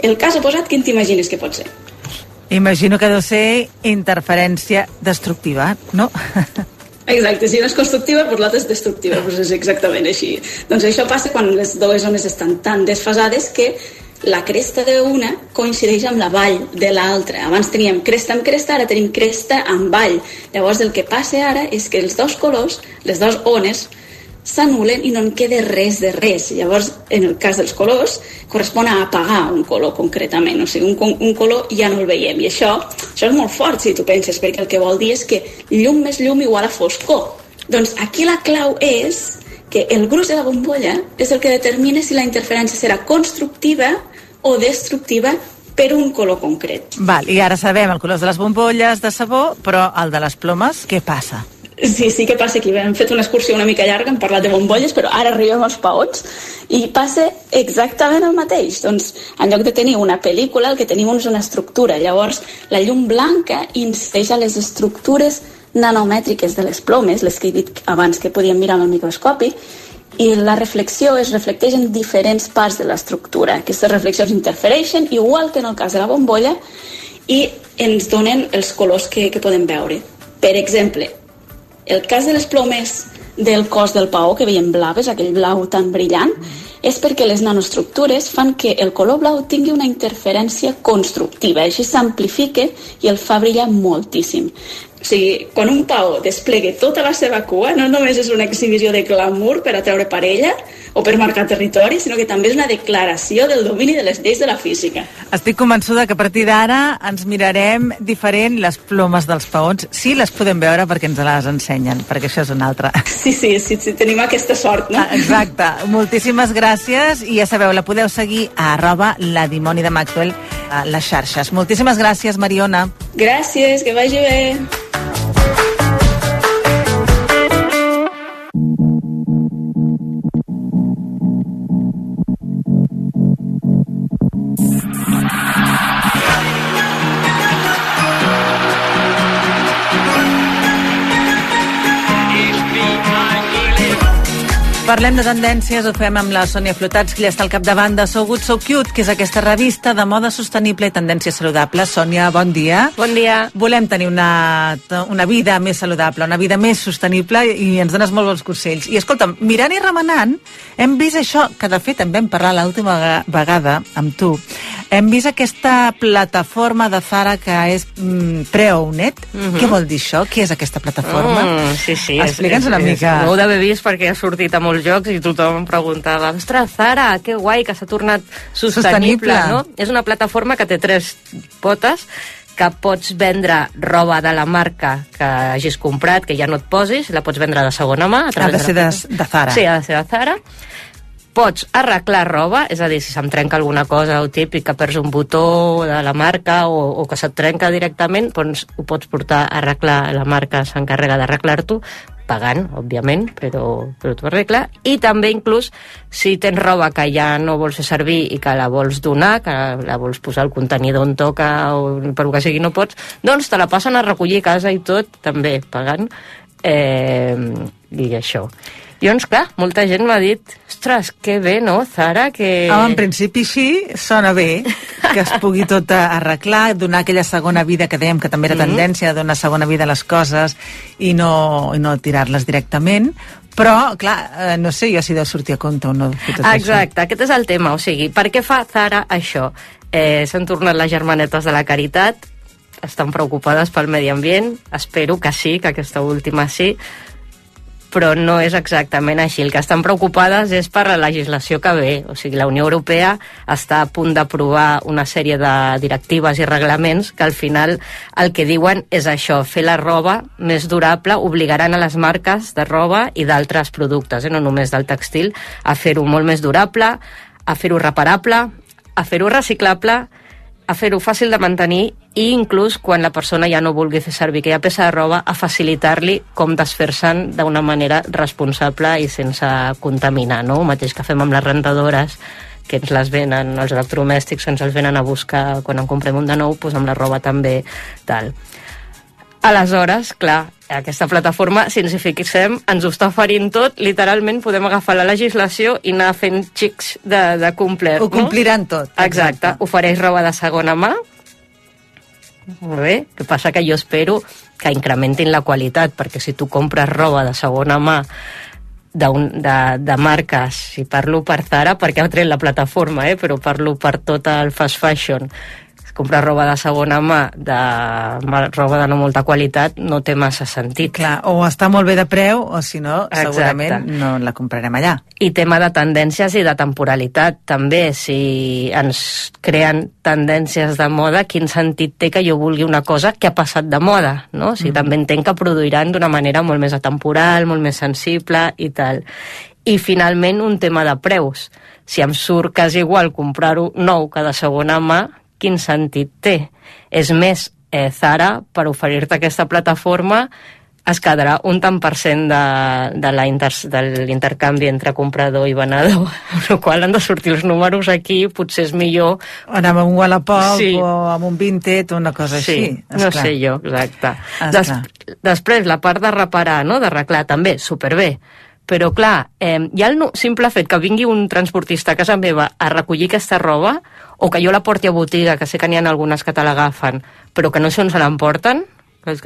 el cas oposat, quin t'imagines que pot ser? Imagino que deu ser interferència destructiva, no? Exacte, si no és constructiva, doncs l'altra és destructiva, doncs és exactament així. Doncs això passa quan les dues zones estan tan desfasades que la cresta d'una coincideix amb la vall de l'altra. Abans teníem cresta amb cresta, ara tenim cresta amb vall. Llavors el que passa ara és que els dos colors, les dues ones, s'anulen i no en queda res de res. Llavors, en el cas dels colors, correspon a apagar un color concretament. O sigui, un, un color ja no el veiem. I això, això és molt fort, si tu penses, perquè el que vol dir és que llum més llum igual a foscor. Doncs aquí la clau és que el gruix de la bombolla és el que determina si la interferència serà constructiva o destructiva per un color concret. Val, i ara sabem el color de les bombolles de sabó, però el de les plomes, què passa? Sí, sí que passa aquí. Hem fet una excursió una mica llarga, hem parlat de bombolles, però ara arribem als paots i passa exactament el mateix. Doncs, en lloc de tenir una pel·lícula, el que tenim és una estructura. Llavors, la llum blanca incideix a les estructures nanomètriques de les plomes, les que he dit abans que podíem mirar amb el microscopi, i la reflexió es reflecteix en diferents parts de l'estructura. Aquestes reflexions interfereixen, igual que en el cas de la bombolla, i ens donen els colors que, que podem veure. Per exemple, el cas de les plomes del cos del paó, que veiem blaves, aquell blau tan brillant, és perquè les nanoestructures fan que el color blau tingui una interferència constructiva, així s'amplifica i el fa brillar moltíssim. O sigui, quan un paó desplegue tota la seva cua, no només és una exhibició de glamour per atreure parella o per marcar territori, sinó que també és una declaració del domini de les lleis de la física. Estic convençuda que a partir d'ara ens mirarem diferent les plomes dels paons. Sí, les podem veure perquè ens les ensenyen, perquè això és una altra. Sí, sí, sí, sí tenim aquesta sort, no? Ah, exacte. Moltíssimes gràcies i ja sabeu, la podeu seguir a arroba la dimoni de Maxwell a les xarxes. Moltíssimes gràcies, Mariona. Gràcies, que vagi bé. Parlem de tendències, ho fem amb la Sònia Flotats, que ja està al capdavant de So Good So Cute, que és aquesta revista de moda sostenible i tendències saludables. Sònia, bon dia. Bon dia. Volem tenir una, una vida més saludable, una vida més sostenible i ens dones molt bons consells. I escolta'm, mirant i remenant, hem vist això, que de fet en vam parlar l'última vegada amb tu, hem vist aquesta plataforma de Zara que és mm, Pre-Owned. Mm -hmm. Què vol dir això? Què és aquesta plataforma? Mm, sí, sí. Explica'ns és, una és, mica. Ho heu d'haver vist perquè ha sortit a molts jocs i tothom em preguntava ostres, Zara, que guai que s'ha tornat sostenible, Sostenible. no? És una plataforma que té tres potes que pots vendre roba de la marca que hagis comprat, que ja no et posis, la pots vendre de segona mà. a Ha de ser de, de Zara. Sí, ha de ser de Zara. pots arreglar roba, és a dir, si se'm trenca alguna cosa o típic, que perds un botó de la marca o, o que se't trenca directament, doncs ho pots portar a arreglar, la marca s'encarrega d'arreglar-t'ho, pagant, òbviament, però, però t'ho arregla. I també, inclús, si tens roba que ja no vols fer servir i que la vols donar, que la vols posar al contenidor on toca o per que sigui no pots, doncs te la passen a recollir a casa i tot, també pagant. Eh, I això. Llavors, clar, molta gent m'ha dit ostres, que bé, no, Zara, que... Home, en principi sí, sona bé que es pugui tot arreglar, donar aquella segona vida que dèiem que també era Mhm. tendència a donar segona vida a les coses i no, i no tirar-les directament, però, clar, eh, no sé jo si deu sortir a compte o no. Exacte, aquest és el tema. O sigui, per què fa Zara això? Eh, S'han tornat les germanetes de la caritat, estan preocupades pel medi ambient, espero que sí, que aquesta última sí, però no és exactament així. El que estan preocupades és per la legislació que ve. O sigui, la Unió Europea està a punt d'aprovar una sèrie de directives i reglaments que al final el que diuen és això, fer la roba més durable, obligaran a les marques de roba i d'altres productes, eh, no només del textil, a fer-ho molt més durable, a fer-ho reparable, a fer-ho reciclable, a fer-ho fàcil de mantenir i inclús quan la persona ja no vulgui fer servir aquella peça de roba a facilitar-li com desfer-se'n d'una manera responsable i sense contaminar, no? El mateix que fem amb les rentadores que ens les venen, els electrodomèstics ens els venen a buscar quan en comprem un de nou, doncs amb la roba també tal. Aleshores, clar, aquesta plataforma, si ens hi fixem, ens ho està oferint tot, literalment podem agafar la legislació i anar fent xics de, de complert. Ho compliran tot. No? Exacte. Ofereix roba de segona mà, molt bé, que passa que jo espero que incrementin la qualitat, perquè si tu compres roba de segona mà d'un- de, de marques, si parlo per Zara, perquè ha tret la plataforma, eh, però parlo per tot el fast fashion, comprar roba de segona mà, de roba de no molta qualitat, no té massa sentit. Clar, o està molt bé de preu, o si no, Exacte. segurament no la comprarem allà. I tema de tendències i de temporalitat, també. Si ens creen tendències de moda, quin sentit té que jo vulgui una cosa que ha passat de moda, no? O sigui, Mhm. també entenc que produiran d'una manera molt més atemporal, molt més sensible i tal. I finalment, un tema de preus. Si em surt quasi igual comprar-ho nou que de segona mà, quin sentit té? És més, eh, Zara, per oferir-te aquesta plataforma, es quedarà un tant per cent de, de la inter, l'intercanvi entre comprador i venedor, amb la qual han de sortir els números aquí, potser és millor... Anar amb un Wallapop Sí. o amb un Vinted o una cosa sí, així. no esclar. sé jo, exacte. Esclar. després, la part de reparar, no?, d'arreglar, també, superbé. Però, clar, eh, ha el no- simple fet que vingui un transportista a casa meva a recollir aquesta roba, o que jo la porti a botiga, que sé que n'hi ha algunes que te l'agafen, però que no sé on se l'emporten, que,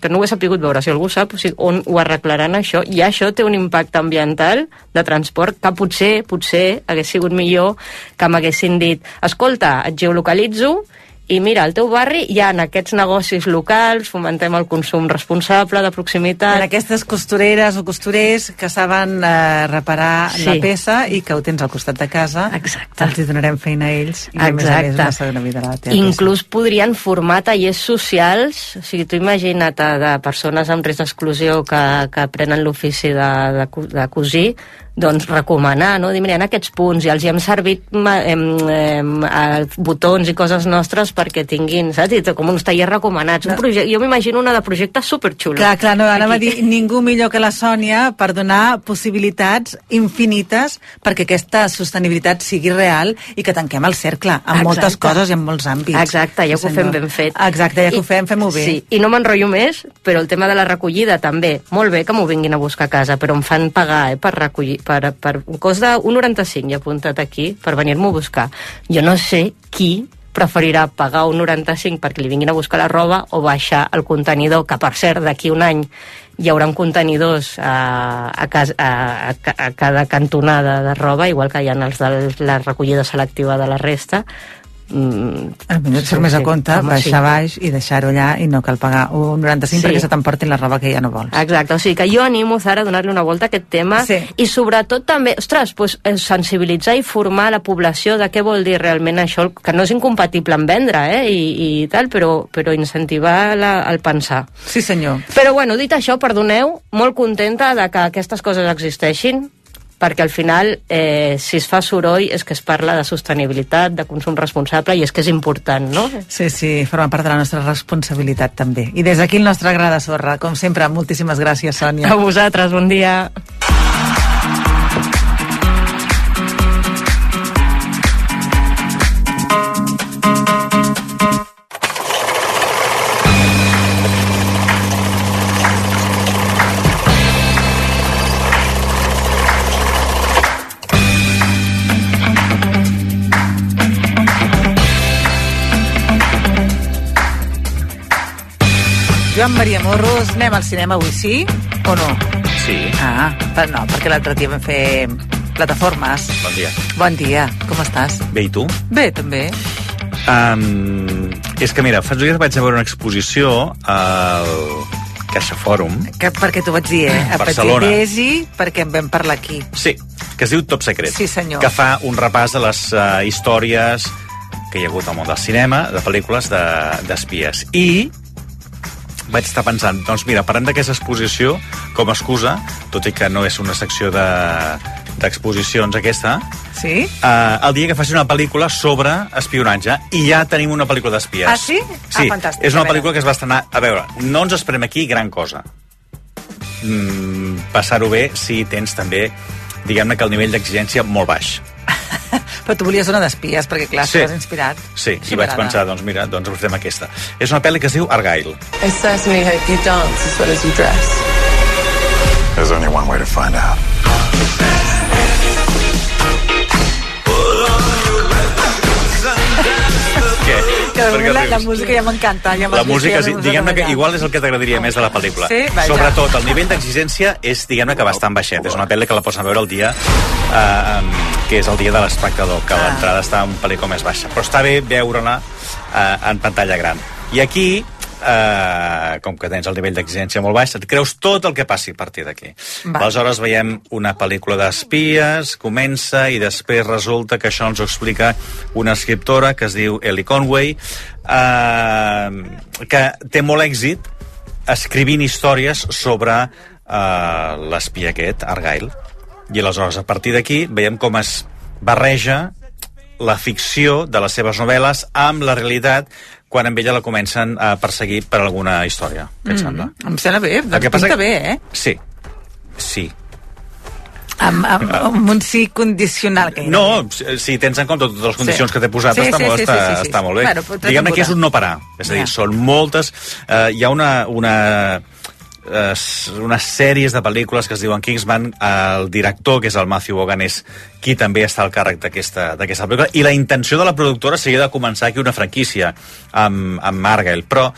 que no ho he sapigut veure, si algú sap o sigui, on ho arreglaran això, i això té un impacte ambiental de transport que potser, potser hagués sigut millor que m'haguessin dit escolta, et geolocalitzo i mira, al teu barri hi ha aquests negocis locals, fomentem el consum responsable de proximitat. En aquestes costureres o costurers que saben eh, reparar Sí. la peça i que ho tens al costat de casa. Exacte. Els hi donarem feina a ells i a més a més una segona vida a la teva Inclús podrien formar tallers socials, o sigui, tu imagina't eh, de persones amb risc d'exclusió que, que aprenen l'ofici de, de, de cosir, doncs recomanar, no? Dir, mira, en aquests punts i els hi hem servit ma, em, em, eh, botons i coses nostres perquè tinguin, saps? I com uns tallers recomanats. Un projecte, jo m'imagino una de projecte superxulo. Clar, clar, no, anava a dir ningú millor que la Sònia per donar possibilitats infinites perquè aquesta sostenibilitat sigui real i que tanquem el cercle amb Exacte. moltes coses i en molts àmbits. Exacte, ja que ho fem ben fet. Exacte, ja que I- ho fem, fem-ho bé. Sí, i no m'enrotllo més, però el tema de la recollida també. Molt bé que m'ho vinguin a buscar a casa, però em fan pagar eh, per recollir, per, per un cost de 1,95, ja he apuntat aquí, per venir-m'ho a buscar. Jo no sé qui preferirà pagar un 95 perquè li vinguin a buscar la roba o baixar el contenidor, que per cert, d'aquí un any hi haurà contenidors a, a, cas, a, a, a cada cantonada de roba, igual que hi ha els de la recollida selectiva de la resta, Mm, et surt més a compte home, baixar sí. baix i deixar-ho allà i no cal pagar un 95 Sí. perquè se t'emportin la roba que ja no vols. Exacte, o sigui que jo animo, Zara, a donar-li una volta a aquest tema Sí. i sobretot també, ostres, pues, eh, sensibilitzar i formar la població de què vol dir realment això, que no és incompatible amb vendre, eh, i, i tal, però, però incentivar la, el pensar. Sí, senyor. Però bueno, dit això, perdoneu, molt contenta de que aquestes coses existeixin, perquè al final, eh, si es fa soroll, és que es parla de sostenibilitat, de consum responsable, i és que és important, no? Sí, sí, forma part de la nostra responsabilitat també. I des d'aquí el nostre gra de sorra, com sempre, moltíssimes gràcies, Sònia. A vosaltres, bon dia. Joan Maria Morros, anem al cinema avui, sí o no? Sí. Ah, per, no, perquè l'altre dia vam fer plataformes. Bon dia. Bon dia, com estàs? Bé, i tu? Bé, també. Um, és que, mira, fa uns dies vaig a veure una exposició al Caixa Fòrum. Que, perquè t'ho vaig dir, eh? A Barcelona. Petitesi, perquè en vam parlar aquí. Sí, que es diu Top Secret. Sí, senyor. Que fa un repàs de les uh, històries que hi ha hagut al món del cinema, de pel·lícules de- d'espies. De, I vaig estar pensant, doncs mira, parlem d'aquesta exposició com a excusa, tot i que no és una secció de d'exposicions aquesta, Sí? uh, el dia que faci una pel·lícula sobre espionatge i ja tenim una pel·lícula d'espies. Ah, sí? Ah, Sí, fantàstic, és una pel·lícula que es va estrenar... A veure, no ens esperem aquí gran cosa. Mm, Passar-ho bé si tens també, diguem-ne que el nivell d'exigència molt baix. Però tu volies una d'espies, perquè clar, Sí. sí. inspirat. Sí, i vaig pensar, doncs mira, doncs aprofitem aquesta. És una pel·li que es diu Argyle. I certainly hope you dance as well as you dress. There's only one way to find out. Què? Que de moment la, la música ja m'encanta. Ja La música, sí, diguem-ne que igual és el que t'agradaria més de la pel·lícula. Sí? Vaja. Sobretot, el nivell d'exigència és, diguem-ne, que bastant baixet. És una pel·li que la pots veure el dia, eh, que és el dia de l'espectador, que Ah. l'entrada està un pel·lícul més baixa. Però està bé veure-la eh, en pantalla gran. I aquí, eh, com que tens el nivell d'exigència molt baix, et creus tot el que passi a partir d'aquí. Aleshores veiem una pel·lícula d'espies, comença i després resulta que això ens ho explica una escriptora que es diu Ellie Conway, eh, que té molt èxit escrivint històries sobre eh, l'espia aquest, Argyle. I aleshores, a partir d'aquí, veiem com es barreja la ficció de les seves novel·les amb la realitat quan amb ella la comencen a perseguir per alguna història. Què et sembla? Em sembla bé, El que passa bé, eh? Sí. Sí. Amb, amb, amb un sí condicional. Que No, si tens en compte totes les condicions Sí. que t'he posat, Sí, està, sí, molt, sí, està, sí, sí, sí. està molt bé. Bueno, Diguem-ne que és un no parar. És a dir, Ja. són moltes... Eh, hi ha una, una, unes sèries de pel·lícules que es diuen Kingsman. El director, que és el Matthew Vaughan, és qui també està al càrrec d'aquesta pel·lícula. I la intenció de la productora seria de començar aquí una franquícia amb, amb Margell, però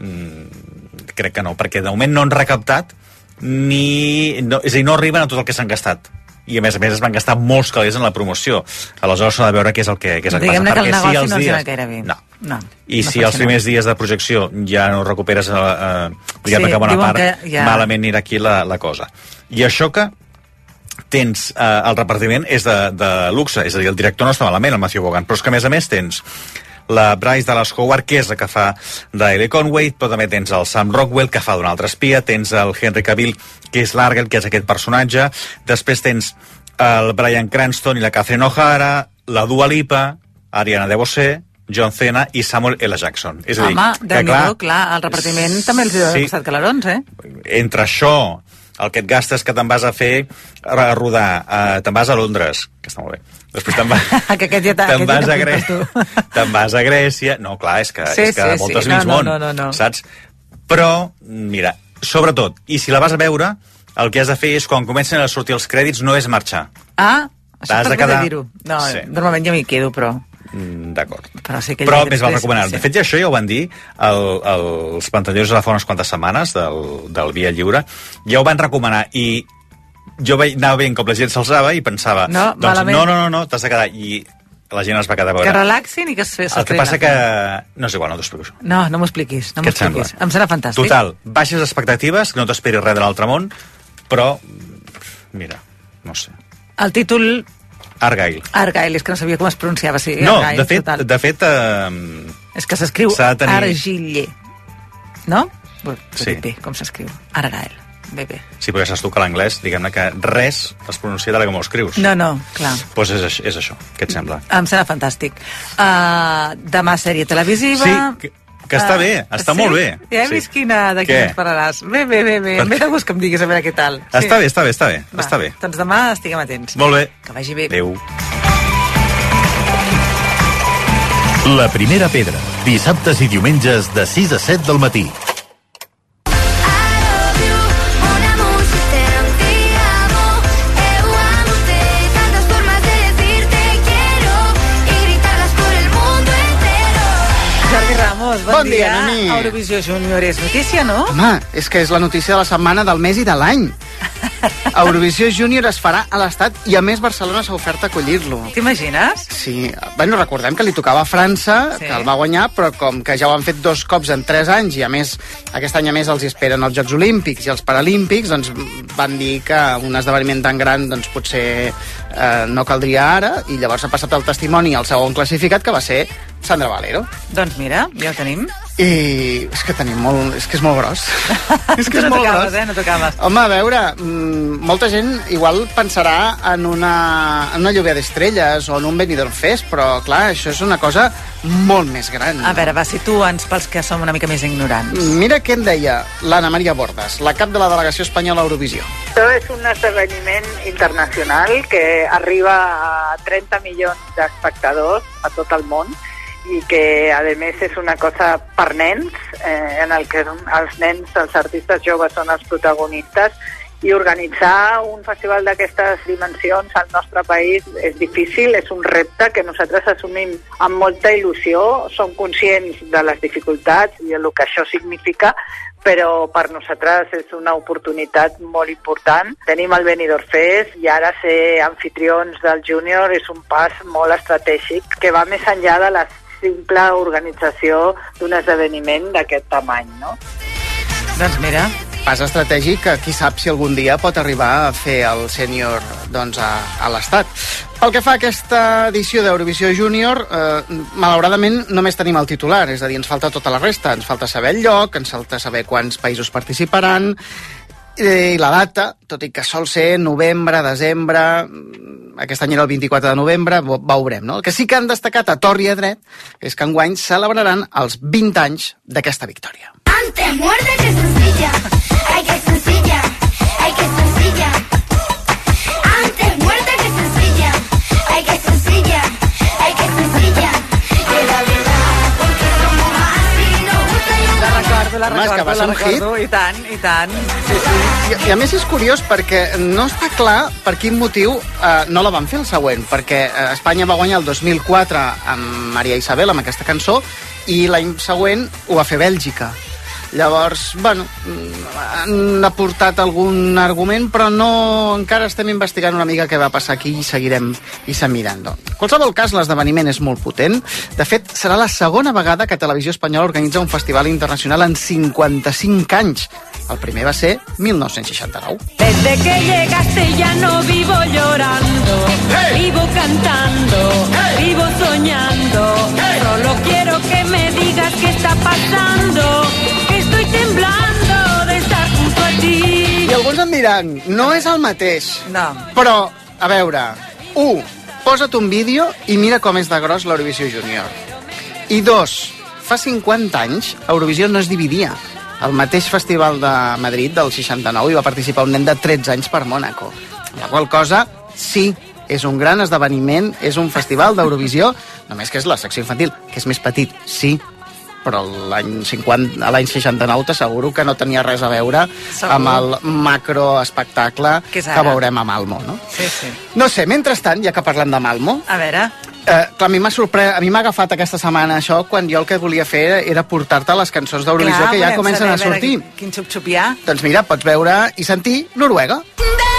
mm, crec que no, perquè de moment no han recaptat ni... No, és a dir, no arriben a tot el que s'han gastat i a més a més es van gastar molts calés en la promoció aleshores s'ha de veure què és el que, què és el que passa que el perquè negoci els no dies... gaire bé. no. no. I no si els primers dies de projecció ja no recuperes eh, eh, diguem-ne Sí, que bona part, que ja- malament anirà aquí la, la cosa. I això que tens, eh, el repartiment és de, de luxe, és a dir, el director no està malament, el Matthew Vaughan, però és que a més a més tens la Bryce Dallas Howard, que és la que fa d'Ailey Conway, però també tens el Sam Rockwell, que fa d'un altre espia, tens el Henry Cavill, que és l'Argel, que és aquest personatge, després tens el Brian Cranston i la Catherine O'Hara, la Dua Lipa, Ariana DeBose, John Cena i Samuel L. Jackson. És a dir, Home, que clar, clar, el repartiment també els ha Sí. costat calarons, eh? entre això, el que et gastes que te'n vas a fer a rodar, uh, te'n vas a Londres, que està molt bé. Després te'n vas, que aquest ja te'n aquest ja vas, a Grè... te'n vas a Grècia... No, clar, és que, Sí, és que sí, moltes sí. No, mig no, món, no, no, no. saps? Però, mira, sobretot, i si la vas a veure, el que has de fer és, quan comencen a sortir els crèdits, no és marxar. Ah, això T'has de quedar- dir-ho. No, Sí. normalment jo m'hi quedo, però... Mm, D'acord. Però sí que Però ja més val recomanar. sí. De fet, ja això ja ho van dir el, el, els pantalleros de fa unes quantes setmanes del, del Via Lliure. Ja ho van recomanar i jo veia, anava veient com la gent s'alçava i pensava No, doncs, malament. no, no, no, no t'has de quedar. I la gent es va quedar a veure. Que relaxin i que es el que passa que... No és igual, no t'ho explico. No, no m'ho expliquis, no Què et sembla? Em serà fantàstic. Total, baixes expectatives, que no t'esperis res de l'altre món, però, mira, no sé. El títol Argyle. Argyle, és que no sabia com es pronunciava. Sí, No, Argyle, de fet, total. de fet eh, És que s'escriu tenir- Argille. No? Bé, Sí. sí. bé, com s'escriu. Argyle. Bé, bé. Sí, perquè saps tu que l'anglès, diguem-ne que res es pronuncia de la com ho escrius. No, no, clar. Doncs pues és, és això, què et sembla? Em sembla fantàstic. Uh, demà sèrie televisiva... Sí, que, que està Ah, bé, està sí? molt bé. Ja he sí. vist quina, de Què? ens parlaràs. Bé, bé, bé, bé. Em ve de gust que em diguis a veure què tal. Està bé, està bé, està bé, Va, està bé. Doncs demà estiguem atents. Molt bé. Que vagi bé. Adéu. La primera pedra, dissabtes i diumenges de 6 a 7 del matí. Bon, Bon dia, Nani. Eurovisió Júnior és notícia, no? Home, és que és la notícia de la setmana, del mes i de l'any. Eurovisió Júnior es farà a l'Estat i a més Barcelona s'ha ofert a acollir-lo. T'imagines? Sí, bueno, recordem que li tocava a França, Sí. que el va guanyar, però com que ja ho han fet dos cops en tres anys i a més aquest any a més els esperen els Jocs Olímpics i els Paralímpics, doncs van dir que un esdeveniment tan gran doncs potser eh, no caldria ara i llavors ha passat el testimoni al segon classificat que va ser Sandra Valero. Doncs mira, ja ho tenim. I és que tenim molt... és que és molt gros. és que és no molt gros. eh? No tocaves. Home, a veure, mm, molta gent igual pensarà en una, en una lluvia d'estrelles o en un Benidorm Fest, però clar, això és una cosa molt més gran. A veure, va, situa'ns pels que som una mica més ignorants. Mira què en deia l'Anna Maria Bordes, la cap de la delegació espanyola a Eurovisió. Això és un esdeveniment internacional que arriba a 30 milions d'espectadors a tot el món i que, a més, és una cosa per nens, eh, en el que els nens, els artistes joves són els protagonistes, i organitzar un festival d'aquestes dimensions al nostre país és difícil, és un repte que nosaltres assumim amb molta il·lusió, som conscients de les dificultats i el que això significa, però per nosaltres és una oportunitat molt important. Tenim el Benidorm Fest i ara ser anfitrions del Júnior és un pas molt estratègic que va més enllà de la simple organització d'un esdeveniment d'aquest tamany, no? Doncs mira... Pas estratègic que qui sap si algun dia pot arribar a fer el sènior doncs, a, a l'Estat. Pel que fa a aquesta edició d'Eurovisió Júnior, eh, malauradament només tenim el titular, és a dir, ens falta tota la resta. Ens falta saber el lloc, ens falta saber quants països participaran, i la data, tot i que sol ser novembre, desembre, mm, aquest any era el 24 de novembre, veurem, no? El que sí que han destacat a Torri a dret és que enguany celebraran els 20 anys d'aquesta victòria. Antes muerde que sencilla. Ay, que sencilla. Ay, que sencilla. La recordo, Home, és que recordo, va ser un hit. recordo, i tant, i tant. Sí, sí. I, I a més és curiós perquè no està clar per quin motiu eh, no la van fer el següent, perquè eh, Espanya va guanyar el 2004 amb Maria Isabel, amb aquesta cançó, i l'any següent ho va fer Bèlgica. Llavors, bueno, han aportat algun argument, però no encara estem investigant una mica què va passar aquí i seguirem i se mirant. En qualsevol cas, l'esdeveniment és molt potent. De fet, serà la segona vegada que Televisió Espanyola organitza un festival internacional en 55 anys. El primer va ser 1969. Desde que llegaste ya no vivo llorando, vivo cantando, vivo soñando. Solo quiero que me digas qué está pasando, diran, no és el mateix. No. Però, a veure, un, posa't un vídeo i mira com és de gros l'Eurovisió Júnior. I dos, fa 50 anys Eurovisió no es dividia. Al mateix festival de Madrid del 69 hi va participar un nen de 13 anys per Mònaco. La qual cosa, sí, és un gran esdeveniment, és un festival d'Eurovisió, només que és la secció infantil, que és més petit, sí, però l'any 50, a l'any 69 t'asseguro que no tenia res a veure Segur. amb el macroespectacle Que que veurem a Malmo, no? Sí, sí. No sé, mentrestant, ja que parlem de Malmo, A veure... eh, clar, a mi m'ha sorprès, a mi m'ha agafat aquesta setmana això quan jo el que volia fer era, era portar-te les cançons d'Eurovisió que ja comencen saber, a sortir. veure Quin, quin xup-xup hi ha. Doncs mira, pots veure i sentir Noruega. Ai,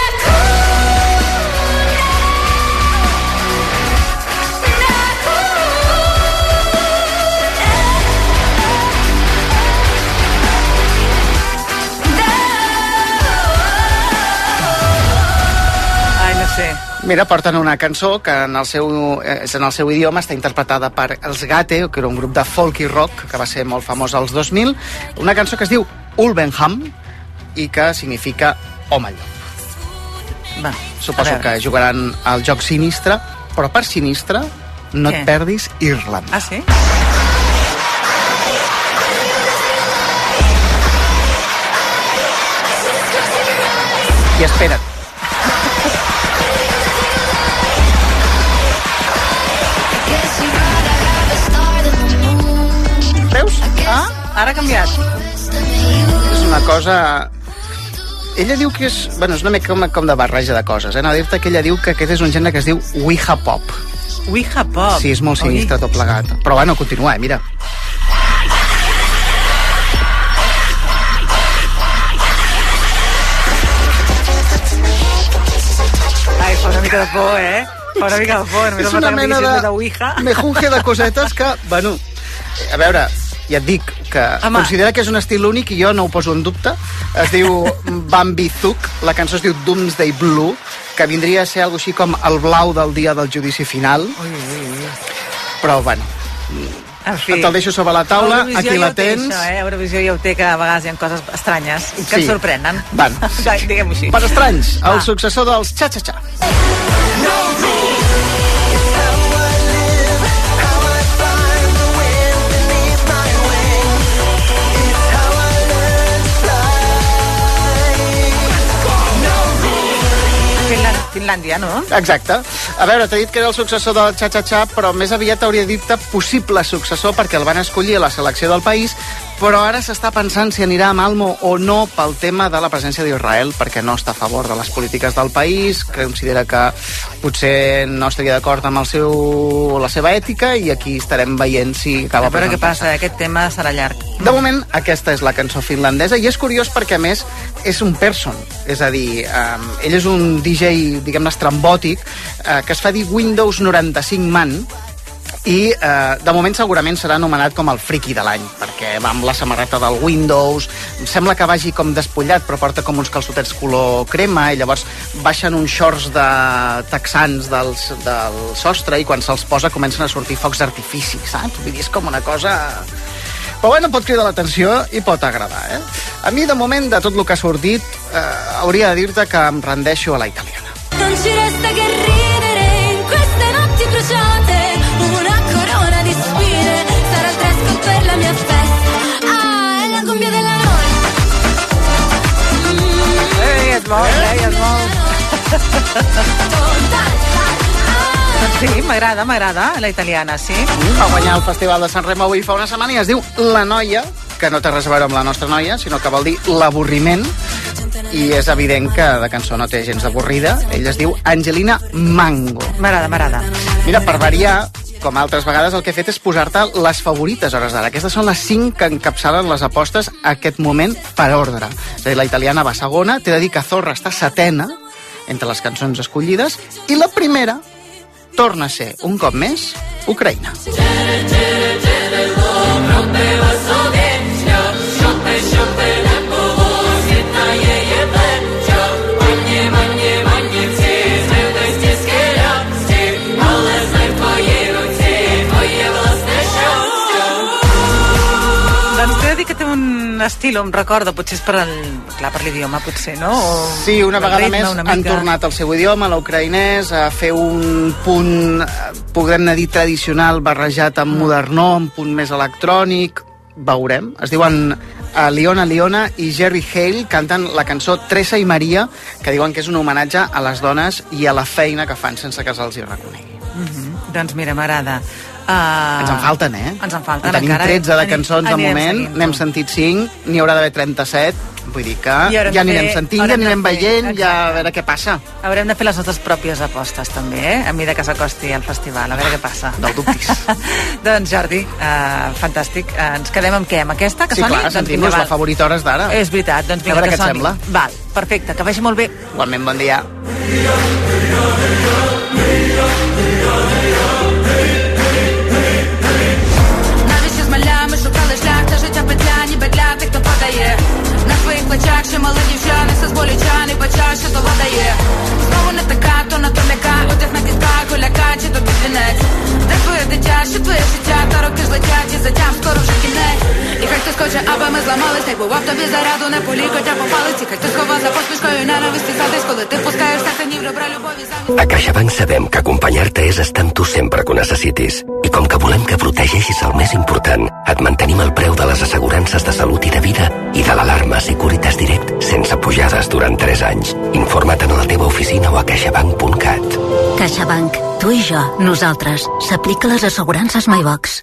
Mira, porten una cançó que en el seu, eh, és en el seu idioma està interpretada per Els Gate, que era un grup de folk i rock que va ser molt famós als 2000, una cançó que es diu Ulvenham, i que significa home llop. Va, Suposo que jugaran al joc sinistre, però per sinistre no Què? et perdis Irlanda. Ah, sí? I espera't, ara ha canviat. És una cosa... Ella diu que és... Bueno, és una mica com, com de barreja de coses, eh? No dir-te que ella diu que aquest és un gènere que es diu Ouija Pop. Ouija Pop. Sí, és molt sinistre tot plegat. Però bueno, continua, eh? Mira. Ai, fa una mica de por, eh? Fa una mica de por. Només és una mena de... de Ouija. mejunje de cosetes que, bueno, a veure, ja et dic que Home. considera que és un estil únic i jo no ho poso en dubte. Es diu Bambi Thuk, la cançó es diu Doomsday Blue, que vindria a ser alguna així com el blau del dia del judici final. Ui, ui, ui. Però, bueno, En fi. te'l deixo sobre la taula, Eurovisió aquí ja la té, tens. Això, eh? Eurovisió ja ho té, que a vegades hi ha coses estranyes i que Sí. ens sorprenen. Van. Diguem-ho així. Per estranys, el Va. successor dels Cha-Cha-Cha. Finlàndia, Finlàndia, no? Exacte. A veure, t'he dit que era el successor del Cha-Cha-Cha, però més aviat hauria dit possible successor perquè el van escollir a la selecció del país, però ara s'està pensant si anirà a Malmo o no pel tema de la presència d'Israel, perquè no està a favor de les polítiques del país, que considera que potser no estaria d'acord amb el seu, la seva ètica, i aquí estarem veient si acaba A veure què passa, aquest tema serà llarg. De moment, aquesta és la cançó finlandesa i és curiós perquè, a més, és un person. És a dir, um, ell és un DJ, diguem-ne, estrambòtic, uh, que es fa dir Windows 95 Man, i eh, de moment segurament serà anomenat com el friki de l'any perquè va amb la samarreta del Windows em sembla que vagi com despullat però porta com uns calçotets color crema i llavors baixen uns shorts de texans dels, del sostre i quan se'ls posa comencen a sortir focs d'artifici saps? Vull dir, és com una cosa però bueno, pot cridar l'atenció i pot agradar, eh? A mi, de moment, de tot el que ha sortit, eh, hauria de dir-te que em rendeixo a la italiana. Non ci resta che ridere in queste notti bruciate Una corona di spine Sarà il dress code per la mia festa Ah, è la cumbia della notte Ei, és molt, eh? És molt. Doncs sí, m'agrada, m'agrada, la italiana, sí. Va guanyar el Festival de Sant Remo avui fa una setmana i es diu La Noia, que no té res a veure amb la nostra noia, sinó que vol dir l'avorriment, i és evident que de cançó no té gens d'avorrida. Ella es diu Angelina Mango. M'agrada, m'agrada. Mira, per variar, com altres vegades, el que he fet és posar-te les favorites hores d'ara. Aquestes són les 5 que encapçalen les apostes a aquest moment per ordre. És a dir, la italiana va segona, t'he de dir que Zorra està setena entre les cançons escollides, i la primera torna a ser, un cop més, Ucraïna. Doncs t'he de dir que té un estil, o em recorda, potser és per el, clar, per l'idioma, potser, no? O Sí, una vegada ritme, més una han mica. tornat al seu idioma, l'ucraïnès, a fer un punt, eh, podem dir, tradicional barrejat Mm. amb modernó, un punt més electrònic, veurem. Es diuen uh, Liona Liona i Jerry Hale canten la cançó Teresa i Maria, que diuen que és un homenatge a les dones i a la feina que fan sense que se'ls hi reconegui. Mhm. Doncs mira, m'agrada. Uh, ens en falten, eh? Ens en falten. En tenim encara, 13 de cançons anirem de moment, n'hem sentit 5, n'hi haurà d'haver 37, vull dir que ja anirem fer, sentint, ja anirem veient, ja a veure què passa. Haurem de fer les nostres pròpies apostes, també, eh? A mesura que s'acosti al festival, a veure què passa. No dubtis. doncs, Jordi, uh, fantàstic. Uh, ens quedem amb què? Amb aquesta, que sí, soni? Sí, clar, doncs sentim-nos la favorita hores d'ara. És veritat, doncs vinga, a veure que què soni. sembla. Val, perfecte, que vagi molt bé. Igualment, bon dia. Bon dia. Плечах мали дівчани, все з болючани, бача, що то дає. Знову не така, то на то ляка, одяг на кістках, голяка, чи то підвінець. дитя, що твоє життя, та роки злетять і затям скоро вже кінець І хай хтось хоче, аби ми зламались, як бував тобі заряду, не полікоть, а по палиці Хай хтось ховав за посмішкою ненависті задись, коли ти пускаєш серце ні в добра любові за A CaixaBank sabem que acompanyar-te és estar amb tu sempre que ho necessitis. I com que volem que protegeixis el més important, et mantenim el preu de les assegurances de salut i de vida i de l'alarma Securitas Direct sense pujades durant 3 anys. Informa't en la teva oficina o a caixabank.cat. CaixaBank. Tu i jo. Nosaltres. S'aplica les assegurances MyBox.